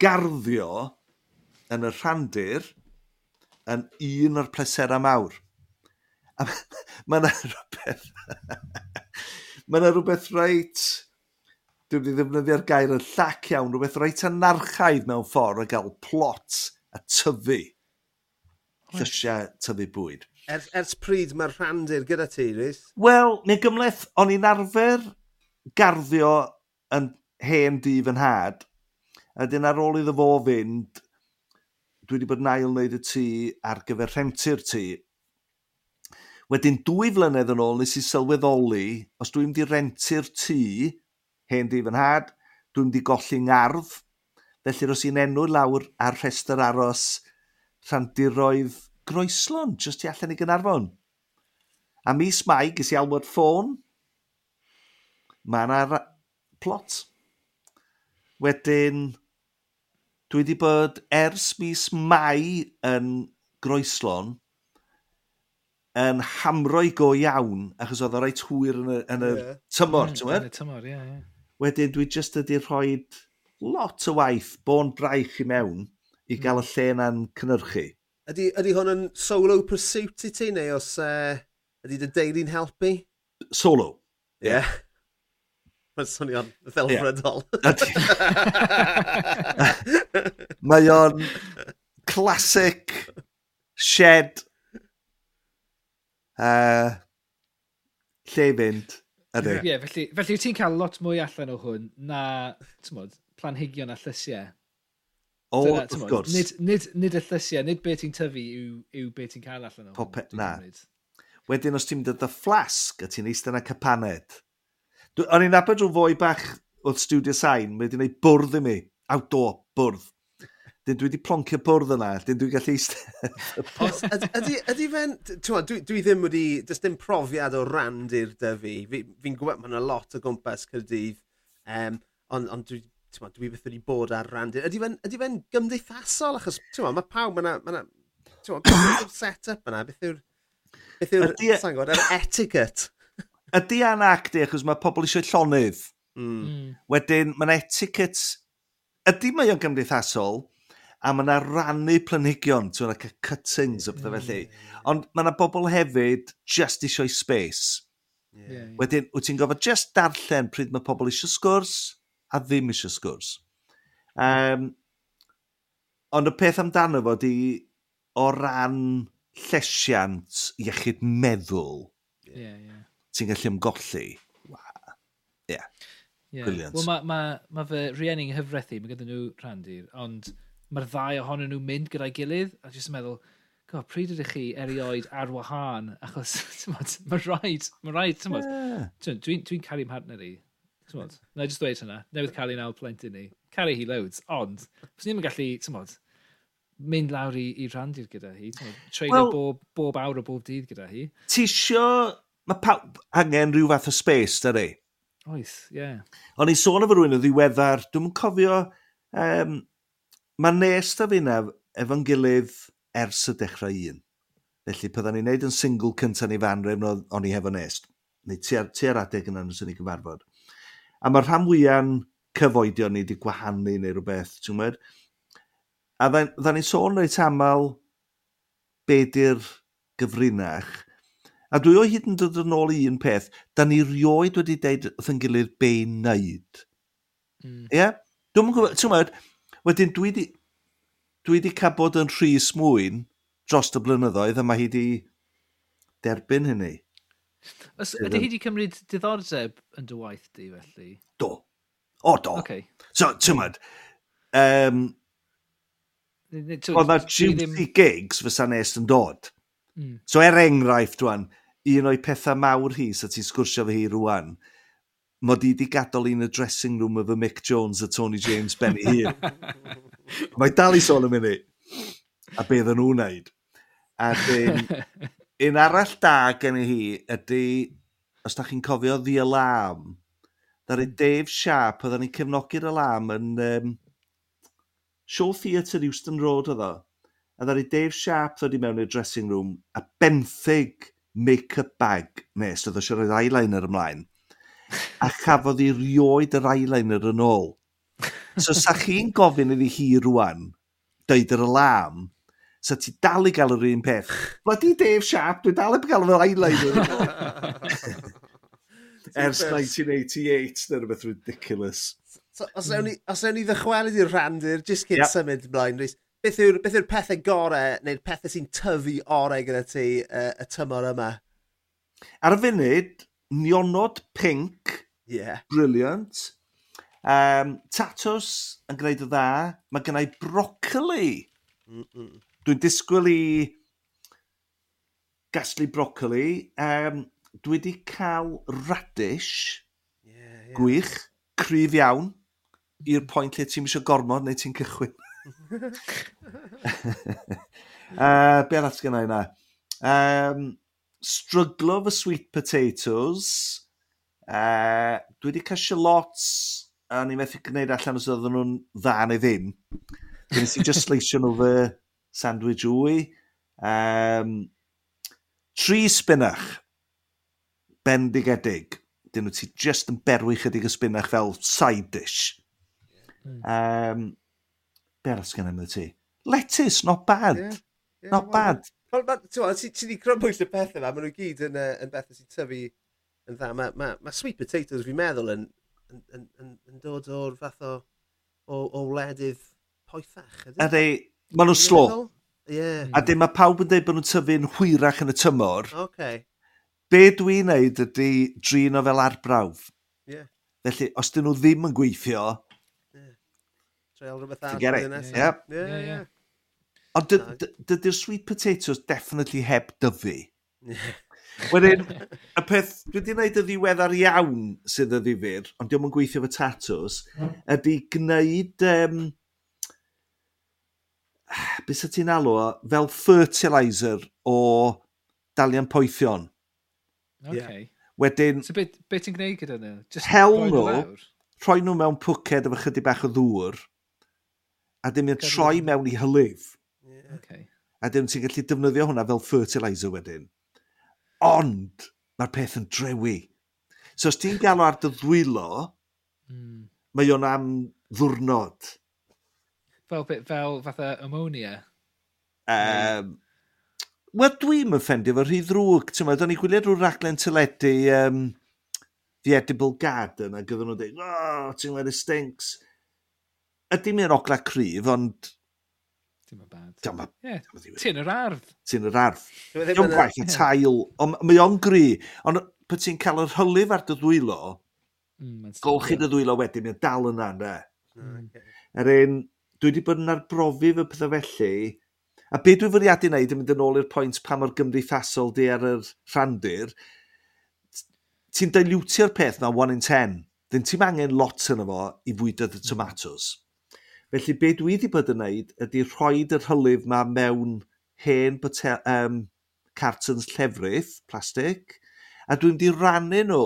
garddio yn y rhandir yn un o'r pleserau mawr. A mae yna rhywbeth... mae yna rhywbeth reit... Dwi wedi ddefnyddio'r gair yn llac iawn, rhywbeth reit anarchaidd mewn ffordd o gael plot a tyfu. Llysiau tyfu bwyd ers, ers pryd mae'r rhandir gyda ti, Rhys? Wel, neu gymleth, o'n i'n arfer garddio yn hen di yn had, a dyn ar ôl iddo fo fynd, dwi wedi bod yn ail wneud y tŷ ar gyfer rhentu'r tŷ. Wedyn dwy flynedd yn ôl nes i sylweddoli, os dwi'n mynd i rentu'r tŷ, hen di yn had, dwi'n mynd i golli'n ardd, felly os i'n enw lawr ar rhestr aros rhandiroedd groeslon jyst i allan i Gynarfon. A mis mai ges i alwad ffôn, mae yna plot. Wedyn, dwi wedi bod ers mis mai yn groeslon yn hamroi go iawn achos oedd o reit hwyr yn y, yn y yeah. tymor, mm, ti'n Yn y tymor, ie, yeah, ie. Yeah. Wedyn dwi jyst ydi rhoi lot o waith, bo'n braich i mewn, i mm. gael y lle na'n cynyrchu. Ydy, ydy hwn yn solo pursuit i ti, neu os e, uh, ydy dy deulu'n helpu? Solo. Ie. Yeah. Mae'n swnio'n ddelfrydol. Yeah. Mae o'n classic shed uh, lle fynd. Ydy. Ie, yeah, felly, felly ti'n cael lot mwy allan o hwn na, ti'n modd, planhigion a llysiau. O, Dyna, wrth gwrs. Nid, nid, nid y llysiau, nid beth ti'n tyfu yw, yw beth ti'n cael allan o. Pope, na. Wedyn os ti'n dod y fflasg a ti'n eistedd yna capaned. O'n i'n nabod drwy fwy bach o'r Studio Sain, mae wedi gwneud bwrdd i mi. Outdoor, bwrdd. Dyn dwi wedi ploncio bwrdd yna, dyn dwi'n gallu eistedd. ydy, ydy fe'n... Dwi, dwi ddim wedi... Does dim profiad o rand i'r dyfu. Fi'n fi, gwybod, mae yna lot o gwmpas cyrdydd. Um, ond on, dwi Tewa, dwi beth wedi bod ar randy. Ydy fe'n fe, fe gymdeithasol? Achos, tewa, mae pawb, mae yna, tewa, beth yw'r set-up yna? Beth yw'r, beth yw'r, e- sa'n gwybod, yr etiquette? Ydy a'n acti, achos mae pobl eisiau llonydd. Mm. Mm. Wedyn, mae'n etiquette... Ydy mae o'n gymdeithasol, a mae yna rannu planhigion, ti'n like cuttings o bethau felly. Hmm. Ond mae yna bobl hefyd just eisiau space. Yeah. Wedyn, wyt ti'n gofod just darllen pryd mae pobl eisiau sgwrs, a ddim eisiau sgwrs. Um, ond y peth amdano fo di o ran llesiant iechyd meddwl. Yeah, yeah. Ti'n gallu ymgolli. Wow. Yeah. Yeah. Brilliant. Wel, mae ma, ma fy rhieni'n hyfrethu, mae gyda nhw randir, ond mae'r ddau ohonyn nhw mynd gyda'i gilydd, a jyst yn meddwl, God, pryd ydych chi erioed ar wahân, achos mae rhaid, mae rhaid, ti'n yeah. dwi'n dwi, dwi caru'n partner i, Tymod, na i just dweud hynna, newydd cael ei nawl plentyn ni. Caru hi loads, ond, os ni'n gallu, tymod, mynd lawr i, i randir gyda hi, tymod, treulio well, bob, bob awr o bob dydd gyda hi. Ti isio, mae pawb angen rhyw fath o space, da ni. Oes, ie. Yeah. O'n i sôn efo rhywun o ddiweddar, dwi'n cofio, um, mae nes da fi na efo'n gilydd ers y dechrau un. Felly, byddwn ni'n neud yn single cyntaf ni fan rhaid o'n i hefo nes. Neu ti ar, ti ar adeg yna nes yn ei cyfarfod. A mae'r rhan fwyaf cyfoedion ni wedi gwahanu neu rhywbeth, ti'n gwybod? A dda ni'n sôn reit aml be di'r gyfrinach. A dwi o hyd yn dod yn ôl i un peth, da ni rioed wedi deud wrth yn gilydd be i wneud. Mm. Ie? Yeah? Dwi'n gwybod, ti'n gwybod, wedyn dwi wedi dwi wedi cael bod yn rhys mwyn dros y blynyddoedd a mae hi wedi derbyn hynny. Os, ydy hi wedi cymryd diddordeb yn dy waith di, felly? Do. O, do. Okay. So, ti'n tymad, um, oedd na 20 gigs fysa nes yn dod. Mm. So, er enghraifft, dwan, un o'i pethau mawr hi, sa ti'n sgwrsio fy hi rwan, mod i wedi gadael un y dressing room of y Mick Jones a Tony James Benny hun. Mae dal i sôn am hynny. A be ddyn nhw'n wneud. A dyn, un arall da gen i hi ydy, os da chi'n cofio The Alarm, Dar i hmm. Dave Sharp, oedden ni'n cefnogi'r Alarm yn um, Show Theatre Houston Road oedd o. A ddaru Dave Sharp ddod i mewn i'r dressing room a benthyg make-up bag nes oedd o siarad eyeliner ymlaen a chafodd i rioed yr eyeliner yn ôl. So, sa chi'n gofyn iddi hi rwan, dweud yr alarm, so ti dal i gael yr un peth. Bloody Dave Sharp, dwi dal i gael fy eyeliner. Ers 1988, dyna rhywbeth ridiculous. So, os ewn ni, os ewn ni ddychwelyd i'r randir, jyst cyn yep. symud blaen, Rhys, beth yw'r beth yw pethau gorau, neu'r pethau sy'n tyfu orau gyda ti uh, y tymor yma? Ar y funud, nionod pink, yeah. brilliant. Um, tatws yn gwneud y dda, mae gennau brocoli. Mm -mm. Dwi'n disgwyl i gasglu brocoli. Um, dwi wedi cael radish yeah, yeah. gwych, cryf iawn, i'r pwynt lle ti'n eisiau gormod neu ti'n cychwyn. uh, be arall gen i yna? Um, struglo fy sweet potatoes. Uh, dwi wedi cael shallots a ni methu gwneud allan os oedden nhw'n dda neu ddim. Dwi'n si just sleisio nhw fy sandwich wy. Um, tri spinach bendigedig. Dyn nhw ti just yn berwi chydig y spinach fel side dish. Um, be arall sgan ymwneud ti? Lettuce, not bad. Yeah, yeah, not well, bad. Ti'n ti wedi crybwyll y pethau yma, maen nhw gyd yn, uh, yn bethau sy'n tyfu yn dda. Mae ma, ma sweet potatoes fi'n meddwl yn, yn, yn, yn, dod o'r fath o, o, o wledydd poethach. Ydy? Ydy, Maen nhw'n slo. Yeah. A dim mae pawb yn dweud bod nhw'n tyfu'n hwyrach yn y tymor. Okay. Be dwi'n neud ydy drin o fel arbrawf. Yeah. Felly, os dyn nhw ddim yn gweithio... Yeah. Trael rhywbeth arall. Yeah. Yeah, yeah. Ond dydy'r sweet potatoes definitely heb dyfu. Yeah. Wedyn, y peth dwi wedi gwneud y ddiweddar iawn sydd y ddifur, ond diolch yn gweithio fy tatws, ydy gwneud um, beth sy'n ti'n alw o, fel fertiliser o dalian poethion. Okay. Yeah. Wedyn... So beth be ti'n gwneud gyda nhw? Just hel nhw, rhoi nhw mewn pwced efo chydig bach o ddŵr, a dim yn troi nhw. mewn i hylif. Yeah. Okay. A dim ti'n gallu defnyddio hwnna fel fertiliser wedyn. Ond, mae'r peth yn drewi. So os ti'n galw ar dy ddwylo, mm. mae o'n am ddwrnod fel bit fel fatha ammonia. Um, Wel, dwi'n offendio fo rhy ddrwg. Ti'n meddwl, ni gwylio drwy raglen teledu um, The Edible Garden, a gyda nhw'n dweud, oh, ti'n meddwl, it stinks. Ydy mi'n ogla cryf, ond... Ti'n meddwl bad. Ti'n meddwl. Ti'n yr ardd. Ti'n yr ardd. Yw'n gwaith yn tail, ond mae o'n gry. Ond pa ti'n cael yr hylif ar dy ddwylo, mm, golchi dy ddwylo wedyn, mae'n dal yna, ne? Mm. Er un, dwi wedi bod yn arbrofi fy pethau felly, a be dwi'n fwriadu wneud yn mynd yn ôl i'r pwynt pa mor gymdeithasol di ar yr rhandir, ti'n dilutio'r peth na 1 in 10. Dyn ti'n angen lot yn efo i fwydodd y hmm. tomatoes. Felly be dwi wedi bod yn wneud ydy rhoi yr hylif ma mewn hen botel, um, cartons llefrith, plastig, a dwi'n di rannu nhw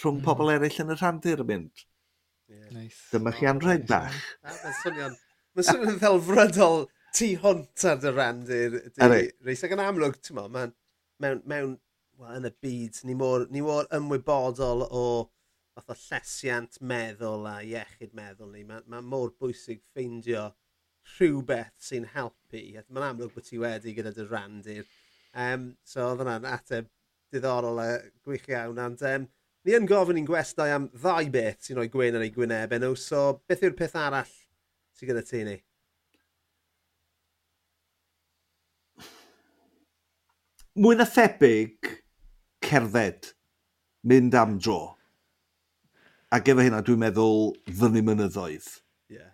rhwng mm. pobl eraill yn y rhandir yn mynd. Nice. Dyma chi anrhedach. Mae'n swnio'n Mae'n swnio'n ddelfrydol tu hwnt ar dy rand i'r reis. Ac yn amlwg, ti'n mo, mewn, mewn well, yn y byd, ni mor, ni mor ymwybodol o fath o llesiant meddwl a iechyd meddwl ni. Mae ma mor bwysig ffeindio rhywbeth sy'n helpu. Mae'n amlwg bod ti wedi gyda dy randir. Um, so oedd hwnna'n ateb diddorol a gwych iawn. Ond um, ni yn gofyn i'n gwestai am ddau beth sy'n rhoi gwyn ar ei gwynebau nhw, so beth yw'r peth arall sy'n gyda ti ni? Mwy na thebyg cerdded, mynd am dro. Ac efo hynna, dwi'n meddwl ddynnu mynyddoedd. Yeah.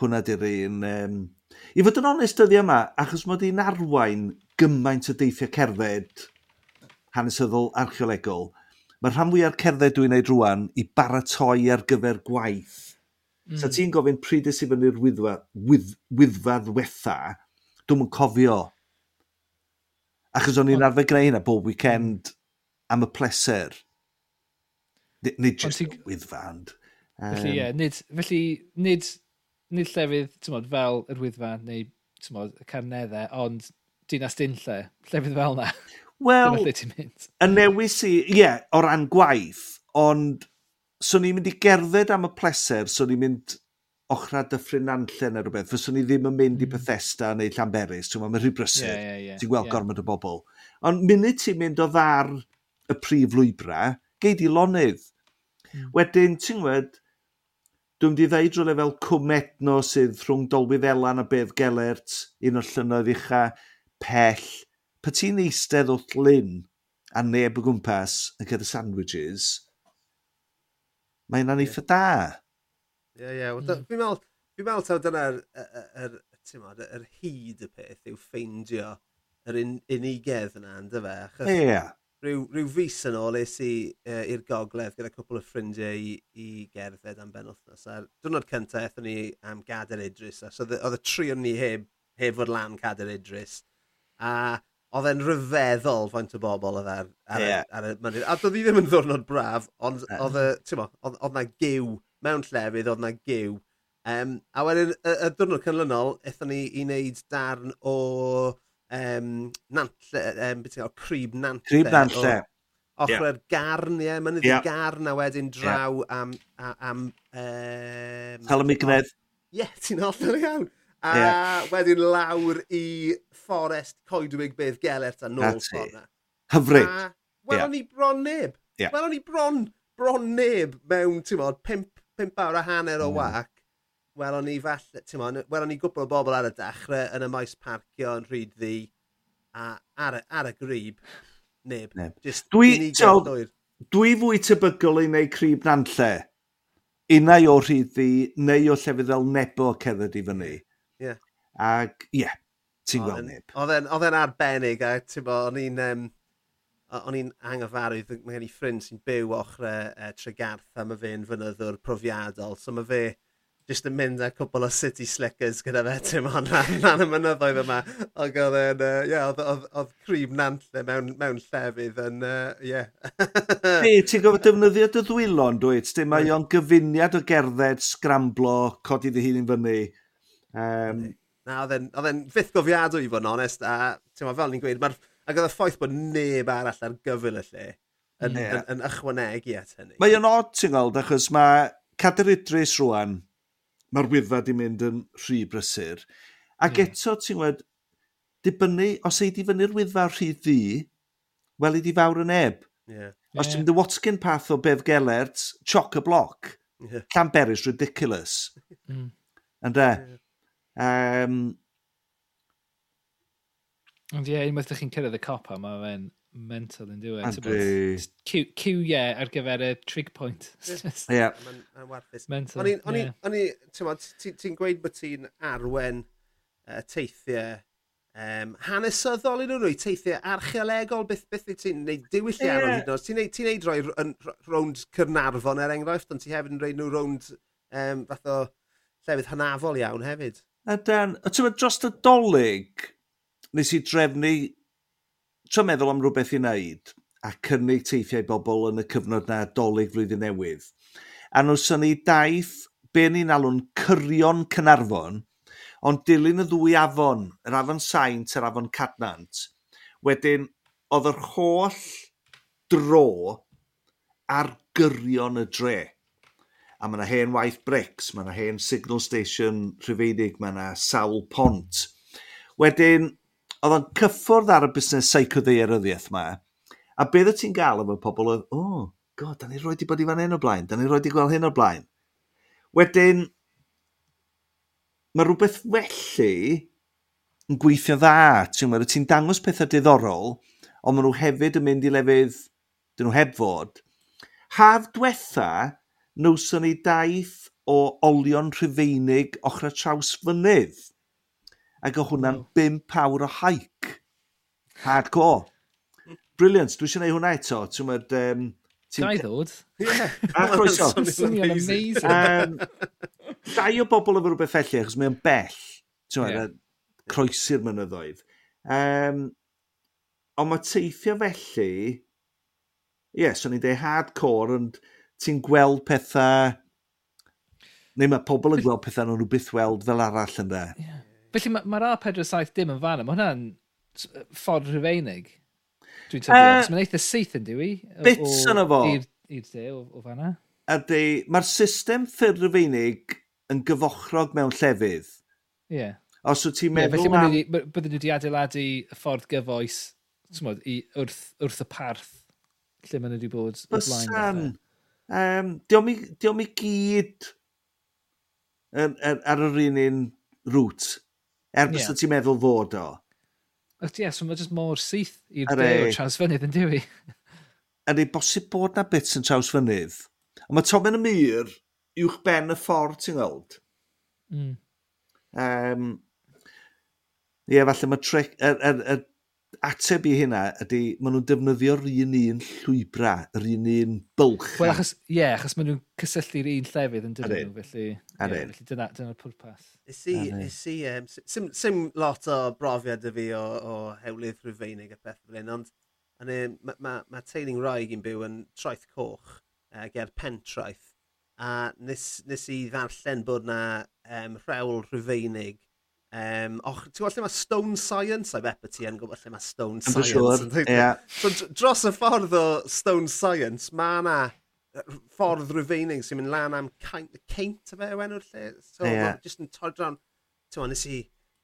Hwna di'r un... Um... I fod yn onest dyddi yma, achos mod i'n arwain gymaint o deithiau cerdded hanesyddol archeolegol, mae rhan fwy o'r cerdded dwi'n neud rwan i baratoi ar gyfer gwaith. Mm. So hmm. ti'n gofyn pryd ys i fyny'r wyddfa, wydd, wyddfa ddwetha, dwi'n yn cofio. Achos o'n i'n oh. arfer greu hynna bob weekend am y pleser. Nid jyst ti... wyddfand. Um, felly, ie, yeah, nid, felly, nid, nid llefydd, tymod, fel yr wyddfa neu, ti'n modd, y carneddau, ond dinas dyn lle, llefydd fel na. Wel, y newis i, ie, yeah, o ran gwaith, ond swn i'n mynd i gerdded am y pleser, swn i'n mynd ochra dyffryn anllen neu rhywbeth, fyswn i ddim yn mynd i Bethesda neu Llanberis, ti'n meddwl, mae'n rhy brysur, yeah, yeah, yeah, ti'n gweld yeah. gormod o bobl. Ond munud ti'n mynd o ddar y prif lwybra, geid i lonydd. Mm. Wedyn, ti'n gwed, dwi'n mynd i ddeud rhywle fel cwmetno sydd rhwng Dolwydd Elan a Bedd Gelert, un o'r llynoedd ucha, pell, pa ti'n eistedd wrth lyn a neb o gwmpas yn cael y sandwiches, mae'n anodd eitha da. Ie, ie. Mm. Fi'n meddwl, fi'n meddwl taw dyna'r er, er, er hyd y peth yw ffeindio yr un, unigedd yna, ynddo fe? Achos ie. Rhyw, rhyw fus yn ôl es i uh, i'r gogledd gyda cwpl o ffrindiau i, i gerdded am ben wythnos. A'r diwrnod cyntaf eithon ni am Gader Idris. So oedd y tri o'n ni heb, heb fod lan Gader Idris. A oedd e'n rhyfeddol faint o bobl oedd ar, ar, yeah. ar, y mynydd. A doedd hi ddim yn ddwrnod braf, ond oedd ti'n oedd na gyw mewn llefydd, oedd na gyw. Um, a wedyn, y, y diwrnod canlynol, eithon ni i wneud darn o um, nantle, um, beth o, crib nantle. Crib nantle. Ochrau'r yeah. garn, ie, yeah, mynydd yeah. garn, a wedyn draw yeah. am... am um, Helen Migred. Ie, yeah, ti'n hollol iawn. A yeah. wedyn lawr i fforest coedwig bydd gelert a nôl ffordd na. Hyfryd. A wel, yeah. o'n i bron neb. Yeah. Wel, o'n i bron, bron neb mewn, ti'n modd, pimp, pimp awr a hanner o mm. wac. Wel, o'n i falle, ti'n modd, wel, o'n i gwbl o bobl ar y dachrau yn y maes parcio yn rhyd ddi a ar y, ar y grib. Neb. neb. Just, dwi, dwi, dwi fwy tebygol i wneud crib nanlle unau o rhyddi neu o llefydd fel nebo cerdded i fyny. Yeah. Ac, ie, yeah, ti'n gweld neb. Oedd e'n arbennig, a ti'n bo, o'n i'n... Um, o'n i'n anghyfarwydd, mae gen i ffrind sy'n byw ochrau e, Tregarth a mae fe'n fynyddwr profiadol. So mae fe jyst yn mynd â cwbl o city slickers gyda fe, Tim, ond ran, ran y mynyddoedd yma. Ac oedd e'n, e, uh, yeah, oedd, oedd, crib nantle mewn, mewn llefydd yn, uh, yeah. Ni, ti'n gofod defnyddio dy ddwylon, dwi'n? Mae o'n gyfuniad o gerdded, sgramblo, codi dy hun yn fyny Um, Na, oedd e'n fydd gofiadw i fod yn onest, a ma, fel ni'n gweud, mae'r ac oedd y ffaith bod neb arall ar gyfer y lle yn, yeah. yn, yn ychwanegu at hynny. Mae o'n od ti'n gweld, achos mae Cader Idris rwan, mae'r wyfa di mynd yn rhy brysur. Ac mm. eto ti'n gweld, dibynnu, os ei di fyny'r wyfa rhy ddi, wel i di fawr yn eb. Yeah. Os ti'n mynd y Watkin path o Bef Gellert, choc y bloc. Yeah. Llanberis ridiculous. Mm. Ynde? Yeah. Um, Ond ie, yeah, unwaith ydych chi'n cyrraedd y copa, mae fe'n mental yn diwedd. ie ar gyfer y trig point. Ie. Mae'n warthus. Mental. O'n i, ti'n gweud bod ti'n arwen uh, teithiau um, hanesyddol yn nhw, teithiau archeolegol, beth, beth ti'n neud diwylliau yeah. ar hyd nos. Ti'n neud, ti neud roi rownd Cyrnarfon er enghraifft, ond ti hefyd yn rhoi nhw rownd um, fath o llefydd hynafol iawn hefyd. A dan, a ti'n meddwl dros y dolyg, nes i drefnu, ti'n meddwl am rhywbeth i wneud, a cynnig teithiau bobl yn y cyfnod na dolyg flwyddyn newydd. A nwson ni daith be ni'n alw'n cyrion Cynarfon, ond dilyn y ddwy afon, yr afon Saint a'r afon Cadnant, wedyn oedd yr holl dro ar gyrion y dre a mae yna hen waith brics, mae yna hen signal station rhyfeidig, mae yna sawl pont. Wedyn, oedd o'n cyffwrdd ar y busnes seicoddeiryddiaeth yma, a beth y ti'n gael efo pobl oedd, o, oh, god, da ni roed i bod i fan hyn o blaen, da ni roed i gweld hyn o blaen. Wedyn, mae rhywbeth felly yn gweithio dda, ti'n meddwl, ti'n dangos pethau diddorol, ond maen nhw hefyd yn mynd i lefydd dyn nhw heb fod. Haf diwetha, Nawson ni daith o olion rhyfeinig ochr traws fynydd. Ac o hwnna'n oh. 5 awr o haic. Hardcore. Brilliant, dwi eisiau gwneud hwnna eto. Ti'n mynd... Um, Dau ddod? Ie. A croeso. Swnio'n amazing. Um, dau o bobl efo rhywbeth felly, achos mae'n bell. Ti'n mynd, yeah. croesi'r mynyddoedd. Um, ond mae teithio felly... Ie, yeah, so ni'n dweud hardcore, ond... And ti'n gweld pethau... Neu mae pobl yn gweld pethau nhw'n rhywbeth weld fel arall yn de. Yeah. Felly mae'r ma, A47 dim yn fan, mae hwnna'n ffordd rhyfeinig. Dwi'n tybio, uh, mae'n eitha syth yn diwy. Bits yna fo. I'r de o, o fanna. Ydy, mae'r system ffyrdd rhyfeinig yn gyfochrog mewn llefydd. Ie. Yeah. Os wyt ti'n meddwl... Yeah, felly am... Am... bydden nhw wedi adeiladu y ffordd gyfoes mod, i, wrth, wrth y parth lle maen nhw wedi bod y blaen. Bysan! um, diolch mi, diolch mi gyd ar, er, ar, ar yr un un rŵt, er bys yeah. ti'n meddwl fod o. Ie, yeah, so mae jyst mor syth i'r de o trawsfynydd yn diwy. Ydy, bosib bod na bits yn trawsfynydd. Ond mae Tomen y Myr uwch ben y ffordd ti'n gweld. Mm. Um, ie, yeah, falle mae tric, er, er, er ateb i hynna ydy, maen nhw'n defnyddio'r un un llwybra, yr un un bylch. Wel, achos, ie, yeah, achos maen nhw'n cysylltu'r un llefydd yn dydyn nhw, felly, yeah, felly dyna'r dyna pwrpas. Is i, is i, um, sim, sim lot o brofiad y fi o, o hewlydd rhyfeinig a beth fel hyn, ond mae ma, ma ma teiling raig i'n byw yn traeth coch uh, ger pentraeth, a nes, nes i ddarllen bod na um, rhewl rhyfeinig Um, och, ti'n gwybod lle mae Stone Science? I've epa ti yn gwybod lle mae Stone Science. Sure. Yeah. So, dros y ffordd o Stone Science, mae yna ffordd rufeinig sy'n mynd lan am caint y fe o enw'r lle. So, yeah. just yn torri dron. Ti'n gwybod, nes i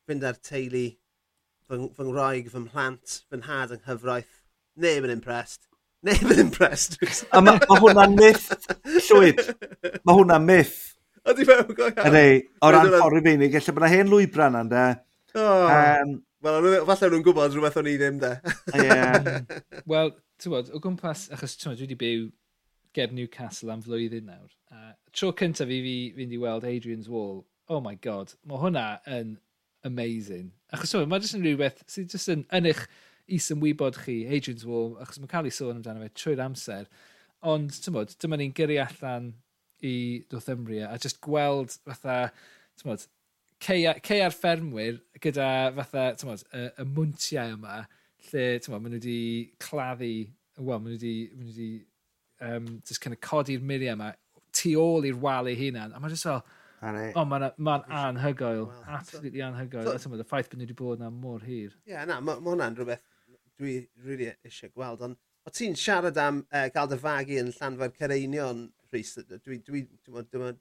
fynd ar teulu fy, fy ngwraig, fy mhlant, fy nhad yng nghyfraith. Neb yn impressed. Neb yn impressed. a mae ma hwnna'n myth, Llwyd. Mae hwnna'n myth. Ydy fe go iawn. Ydy, o ran ffordd i fi ni, gallu bod yna hen lwybra yna, de. Oh. Um, Wel, falle nhw'n gwybod rhywbeth o'n i ddim, de. yeah. Wel, ti'n bod, o gwmpas, achos ti'n bod, dwi wedi byw ger Newcastle am flwyddyn nawr. Uh, tro cyntaf i fi fynd i weld Adrian's Wall, oh my god, mae hwnna yn amazing. Achos so, mae jyst yn rhywbeth sydd jyst yn ynnych is ymwybod chi, Adrian's Wall, achos mae'n cael ei sôn amdano fe trwy'r amser. Ond, ti'n bod, dyma ni'n gyrru allan i Northumbria a just gweld fatha, ti'n tymod, ceia'r ffermwyr gyda fatha, ti'n tymod, y, y mwyntiau yma, lle, ti'n tymod, maen nhw wedi claddu, wel, maen nhw wedi, maen nhw wedi um, just kind of codi'r miriau yma tu ôl i'r wal ei hunan. A mae'n just fel, o, mae'n ma anhygoel, well, absolutely so, anhygoel. So, y ffaith bod nhw wedi bod yna mor hir. Ie, yeah, na, mae ma hwnna'n rhywbeth dwi really eisiau gweld, ond o ti'n siarad am uh, gael dy fagu yn Llanfair Cereinion Rhys. Dwi, dwi, dwi, dwi,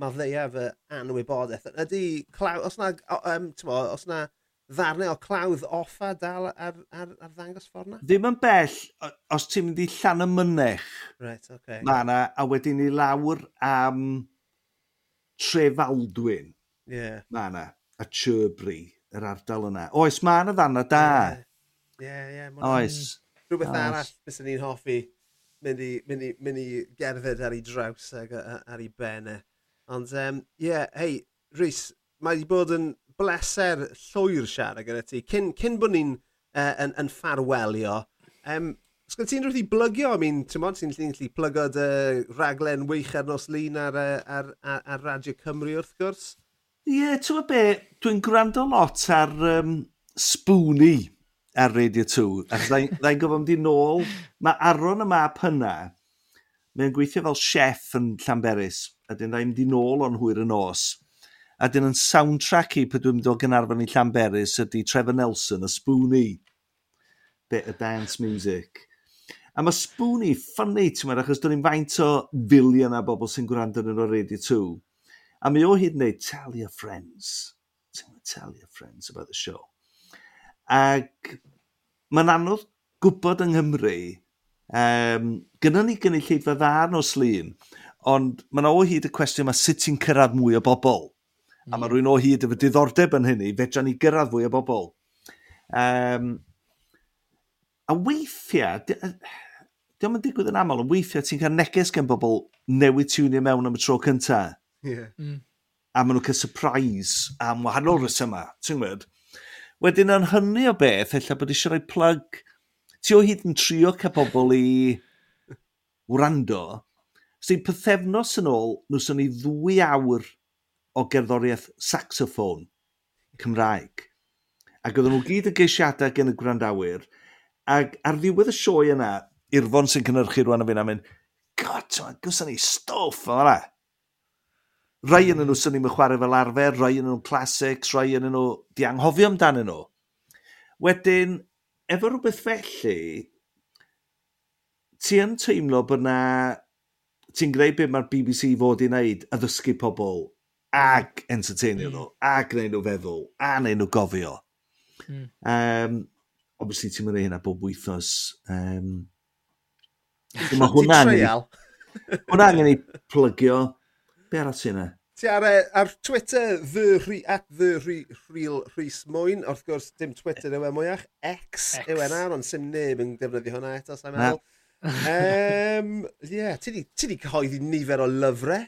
maddeuau fy anwybodaeth. Ydy, claw, os na, um, mo, os na ddarnau o clawdd offa dal ar, ar, ar ddangos ffordd na? Ddim yn bell, os ti'n mynd i llan y mynech. Right, okay. mae yna, a wedyn i lawr am Trefaldwyn. Yeah. mae yna, a Chybri, yr ardal yna. Oes, mae yna ddarnau da. Ie, yeah. ie. Yeah, yeah, oes. Rhywbeth oes. arall bys ni'n hoffi mynd i, mynd i, mynd i gerdded ar ei draws ag ar ei benne. Ond, ie, um, yeah, hei, Rhys, mae wedi bod yn bleser llwyr siarad gyda ti. Cyn, cyn bod ni'n uh, yn, yn ffarwelio, um, os gyda ti'n rwyth i blygio, I mean, ti'n modd, ti'n gallu plygo dy raglen wych ar nos lun ar, ar, ar, ar Radio Cymru wrth gwrs? Ie, yeah, ti'n gwybod be, dwi'n gwrando lot ar um, Spoonie ar Radio 2, ac ddau'n gofod mynd i nôl. Mae Aron y map hynna, mae'n gweithio fel chef yn Llanberis, a dyn ddau'n mynd i nôl o'n hwyr y nos. A dyn yn soundtrack i pwy dwi'n mynd o gynarfon i Llanberis ydy Trevor Nelson, y Spoonie. Bit of dance music. A mae Spoonie ffynnu, ti'n meddwl, achos dyn ni'n faint o filion a bobl sy'n gwrando yn o'r Radio 2. A mi o hyd yn neud, tell your friends. Tell your friends about the show. Ac mae'n anodd gwybod yng Nghymru, um, gyda ni gynulleidfa dda o slun, ond mae'n o hyd y cwestiwn mae sut ti'n cyrraedd mwy o bobl. Mm. A mae hmm. rhywun o hyd efo diddordeb yn hynny, fedra ni gyrraedd fwy o bobl. Um, a weithiau, diolch yn digwydd yn aml, ond weithiau ti'n cael neges gen bobl newid tiwnio mewn am y tro cyntaf. Yeah. Mm. A maen nhw'n cael surprise am wahanol rhesymau, ti'n gwybod? Wedyn yn hynny o beth, ella bod eisiau rhoi plug, ti o hyd yn trio cael pobl i wrando, sy'n pethefnos yn ôl, nwson ni ddwy awr o gerddoriaeth saxophone Cymraeg. Ac oedden nhw gyd y geisiadau gen y gwrandawyr. Ac ar ddiwedd y sioe yna, Irfon sy'n cynhyrchu rwan o fi'n amyn, God, gwson ni stwff o fanna rai yn nhw sy'n ni'n chwarae fel arfer, rai yn nhw classics, rai yn nhw di anghofio amdanyn nhw. Wedyn, efo rhywbeth felly, ti yn teimlo bod na ti'n greu beth mae'r BBC fod i wneud a ddysgu pobl ag entertainio mm. nhw, ag gwneud nhw feddwl, a gwneud nhw gofio. Mm. Um, obviously, ti'n mynd i hynna bob wythnos. Um, mae hwnna angen i... hwnna angen i plygio. Be arall sy'n yna? Ti ar, ar Twitter, the re, at the re, real Rhys Mwyn, wrth gwrs dim Twitter yw e mwyach, X, X. yw e nawr, ond sy'n neb yn defnyddio hwnna eto, sa'n meddwl. um, yeah, ti di, ti di cyhoeddi nifer o lyfrau,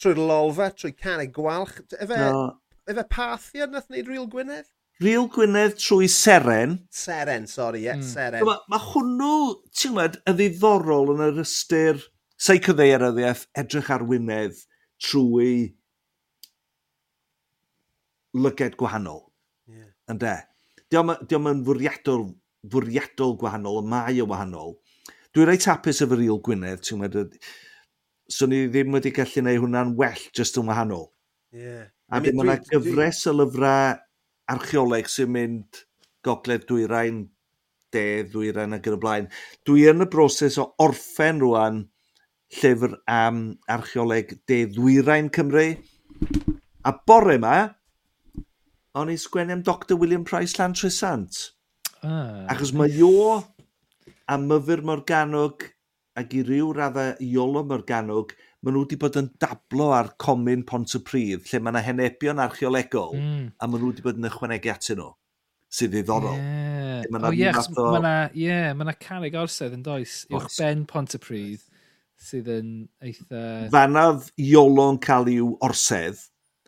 trwy'r lolfa, trwy canau gwalch. Efe, no. efe pathiad nath wneud Real Gwynedd? Real Gwynedd trwy Seren. Seren, sori, ie, yeah, mm. Seren. Mae ma hwnnw, ti'n gwybod, yn ddiddorol yn yr ystyr seicoddeiryddiaeth edrych ar Wynedd trwy lyged gwahanol. Yeah. Ynde? Diolch yn fwriadol, fwriadol gwahanol, y mae o wahanol. Dwi'n reit hapus efo real Gwynedd, ti'n meddwl, so ni ddim wedi gallu gwneud hwnna'n well jyst yn wahanol. Yeah. A I mean, mae yna gyfres o lyfrau archeoleg sy'n mynd gogledd dwyrain, de, ddwyrain ac yn y blaen. Dwi yn y broses o orffen rwan llyfr am archeoleg De Ddwyrain Cymru. A bore yma, o'n i sgwennu am Dr William Price Lantrisant. Ah, Achos mae o a myfyr Morganog ac i ryw raddau Iolo Morganog, maen nhw wedi bod yn dablo ar comin Pont y Pryd, lle mae yna henebion archeolegol, mm. a maen nhw wedi bod yn ychwanegu atyn nhw, sydd ddiddorol. Yeah. O ie, ma yna carreg orsedd yn does, uwch ben Pont y Pryd sydd yn eitha... Fanaf Iolo'n cael i'w orsedd,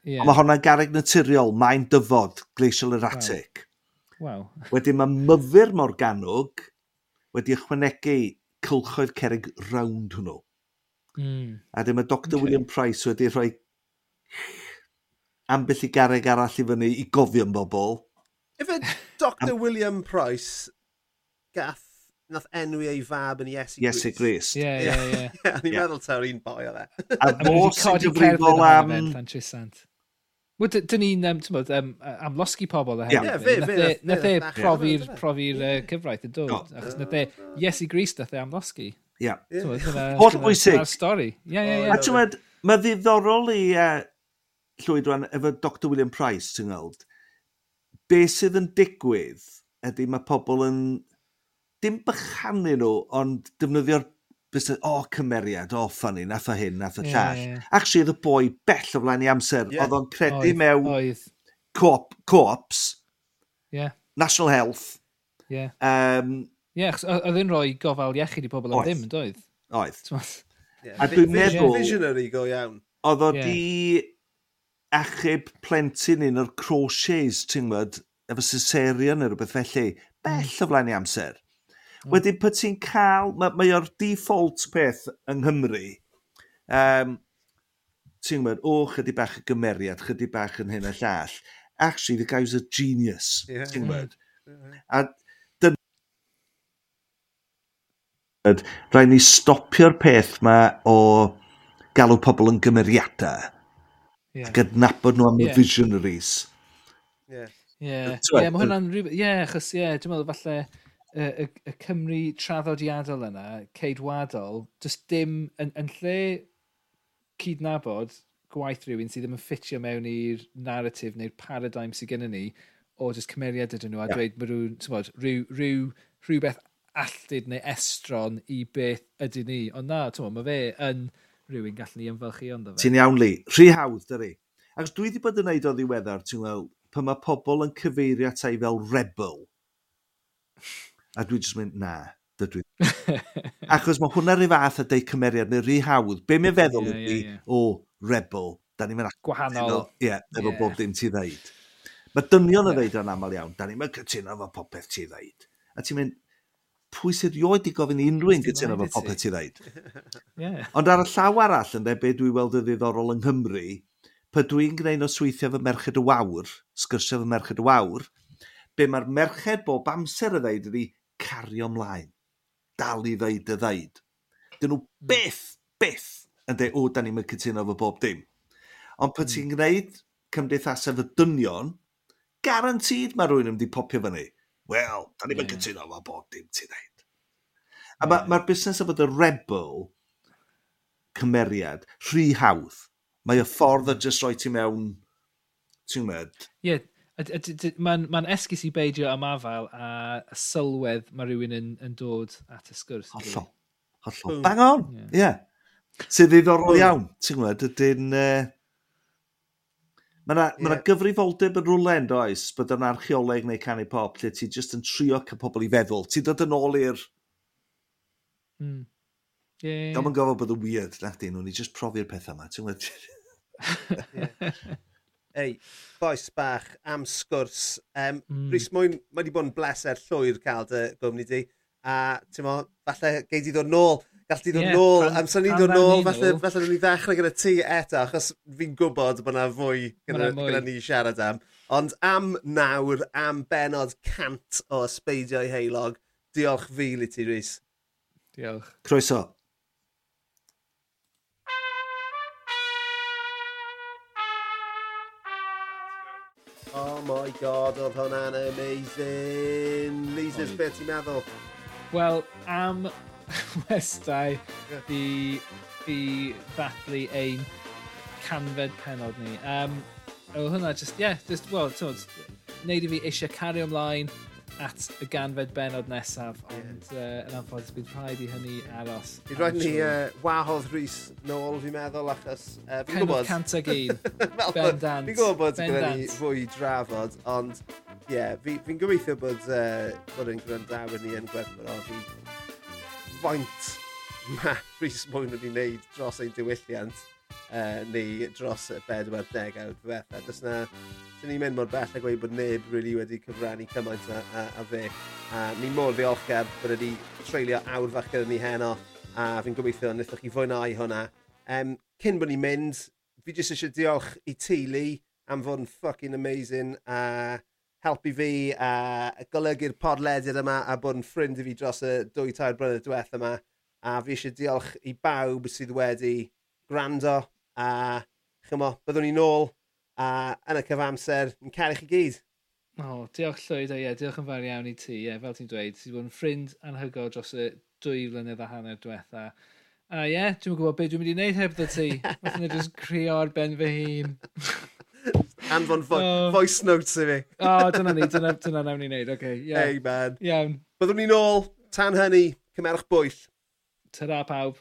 yeah. mae hwnna'n garreg naturiol, mae'n dyfod, glacial erratic. Wow. wow. Wedyn mae myfyr Morganwg wedi ychwanegu cylchoedd cerig rownd hwnnw. Mm. A dim mae Dr okay. William Price wedi rhoi ambell i garreg arall i fyny i gofio am bobl. Efe Dr Am... William Price gath nath enwi ei fab yn Iesu Grist. Iesu Grist. Ie, ie, ie. A ni'n meddwl ta'r un boi o dde. A mor sy'n gyfrifol am... Wel, dyn ni'n, um, ti'n bod, um, am losgi pobl o hyn. Ie, Nath e-, e, e profi'r profi'r cyfraith yn dod. Achos nath e, Iesu Grist nath e am losgi. Ie. Holl bwysig. Na'r stori. Ie, ie, ie. A e. ti'n bod, mae ddiddorol i llwyd rwan efo Dr William Price, ti'n gweld, be sydd yn digwydd ydy mae pobl yn dim bychanu nhw, ond defnyddio'r busnes, o, oh, cymeriad, o, oh, ffynnu, nath o hyn, nath o llall. Yeah, yeah. Actually, oedd y boi bell o flaen i amser. Yeah. Oedd o'n credu oedd, mewn oedd. Co-op, co-ops, yeah. National Health. Ie. Yeah. Um, yeah, oedd yn rhoi gofal iechyd i pobl am ddim, doedd? Oedd. Yeah. A dwi'n meddwl... Visionary go iawn. Oedd o yeah. di achub plentyn un o'r crochets, ti'n gwybod, efo cesarean neu rhywbeth felly. Bell o flaen i amser. Hmm. Wedyn, pwy ti'n cael, mae, mae o'r default peth yng Nghymru, um, ti'n gwybod, o, oh, chydig bach y gymeriad, chydig bach yn hyn a llall. Actually, the guy's a genius, yeah. ti'n gwybod. Yeah. A dyn... Rhaid ni stopio'r peth ma o galw pobl yn gymeriadau yeah. ac adnabod nhw am y yeah. visionaries. Ie, yeah. yeah. yeah, mae hwnna'n rhywbeth... Ie, yeah, achos, ie, yeah, dwi'n meddwl falle y, y, y Cymru traddodiadol yna, ceidwadol, does dim yn, yn lle cydnabod gwaith rhywun sydd ddim yn ffitio mewn i'r narratif neu'r paradigm sydd gennym ni o just cymeriad ydyn nhw a yeah. dweud mae rhywun, bod, rhyw, rhyw, rhywbeth alltud neu estron i beth ydyn ni. Ond na, ti'n mae fe yn rhywun gallu ni ymfylchu ond o fe. Ti'n iawn, li, Rhy hawdd, dyri. Ac dwi wedi bod yn neud o ddiweddar, ti'n gweld, pan mae pobl yn cyfeirio ata fel rebel. A dwi jyst mynd, na, dydw i. Achos mae hwnna rhyw fath a deud cymeriad neu rhy hawdd. Be mae'n feddwl yeah, ydy, yeah, yeah. o, rebel, da ni'n mynd Gwahanol. Ie, yeah, efo yeah. bob dim ti ddeud. Mae dynion yn ddeud yn aml iawn, da ni'n mynd cytuno efo popeth ti ddeud. A ti'n mynd, pwy sydd rioed i gofyn i unrhyw un gytuno efo popeth ti ddeud? yeah. Ond ar y llaw arall yn be dwi weld y ddiddorol yng Nghymru, pa dwi'n gwneud o weithio fy merched y wawr, sgyrsio fy merched y wawr, be mae'r merched bob amser y ddeud ydy, cario ymlaen. Dal i ddeud y ddeud. Dyn nhw hmm. beth, beth yn dweud, o, da ni'n mynd cytuno fo bob dim. Ond pwy ti'n hmm. gwneud cymdeithasau efo dynion, garantid mae rhywun yn mynd i popio fyny. Wel, da ni'n mynd yeah. cytuno fo bob dim ti'n dweud. A mae'r ma busnes o fod y rebel cymeriad rhy hawdd. Mae y ffordd o hmm. just roi ti mewn, ti'n gwybod? Ie, yeah, Mae'n ma esgus i beidio am afael a y sylwedd mae rhywun yn, yn dod at y sgwrs. Hollol. Hollol. Hmm. Bang on! Ie. Yeah. yeah. Sydd ddiddorol hmm. iawn, ti'n gwybod, ydy'n... Uh... Mae yna yeah. ma gyfrifoldeb yn rwlen, does, bod yn archeoleg neu canu pop, lle ti jyst yn trio cael pobl i feddwl. Ti'n dod yn ôl i'r... Mm. Yeah. Dam yn gofod bod yn weird, na di, nhw'n i just profi'r pethau yma. Ti'n gwybod? ei, boes bach am sgwrs. Um, mm. Rhys Mwyn, mae wedi bod yn bleser llwyr cael dy gwmni di. A ti'n mo, falle gei di ddod nôl. Gall di ddod yeah, nôl. Am sy'n ni dod nôl, falle, falle ni ddechrau gyda ti eto, achos fi'n gwybod bod yna fwy gyda, mwy. gyda ni siarad am. Ond am nawr, am benod cant o ysbeidiau heilog, diolch fil i ti, Rhys. Diolch. Croeso. Oh my god, oedd hwnna'n amazing! Lises, beth ti'n meddwl? Wel, am westau i, i ddathlu ein canfed penod ni. Um, o hwnna, just, yeah, just, well, tywed, neud i fi eisiau cario ymlaen at y ganfed benod nesaf, ond yeah. uh, yn anffodus bydd rhaid i hynny aros. Bydd rhaid ni uh, wahodd Rhys nôl, fi'n meddwl, achos... Uh, fi'n gwybod... Cant ag un. Bendant. Fi'n gwybod bod gyda ni fwy drafod, ond ie, yeah, fi'n fi gobeithio bod, uh, bod yn gwrandawyr ni yn gwerthfawrogi faint mae Rhys Mwyn wedi wneud dros ein diwylliant uh, neu dros y bedwar degawd diwethaf. Does na Dyn ni'n mynd mor bell a gweud bod neb really wedi cyfrannu cymaint a, a, a fe. A ni mor ddiolchgar bod wedi treulio awr fach gyda ni heno a fi'n gobeithio wnaethoch chi fwynhau hwnna. Um, cyn bod ni'n mynd, fi jyst eisiau diolch i teulu am fod yn fucking amazing a helpu fi a golygu'r podlediad yma a bod yn ffrind i fi dros y dwy tair brynydd diweth yma. A fi eisiau diolch i bawb sydd wedi gwrando a chymo, byddwn ni nôl a yn y cyfamser yn cael i chi gyd. O, oh, diolch llwyd o ie, diolch yn fawr iawn i ti. Ie, fel ti'n dweud, ti wedi bod yn ffrind anhygoel dros y dwy flynedd a hanner diwetha. A ie, dwi'n gwybod beth dwi'n mynd i wneud heb dda ti. fath yna jyst creo'r ben fy hun. Anfon vo oh. voice notes i fi. o, oh, dyna ni, dyna, dyna nawn ni wneud, oce. Okay, yeah. Hey man. Iawn. Byddwn ni'n ôl tan hynny, cymerwch bwyll. Ta-ra pawb.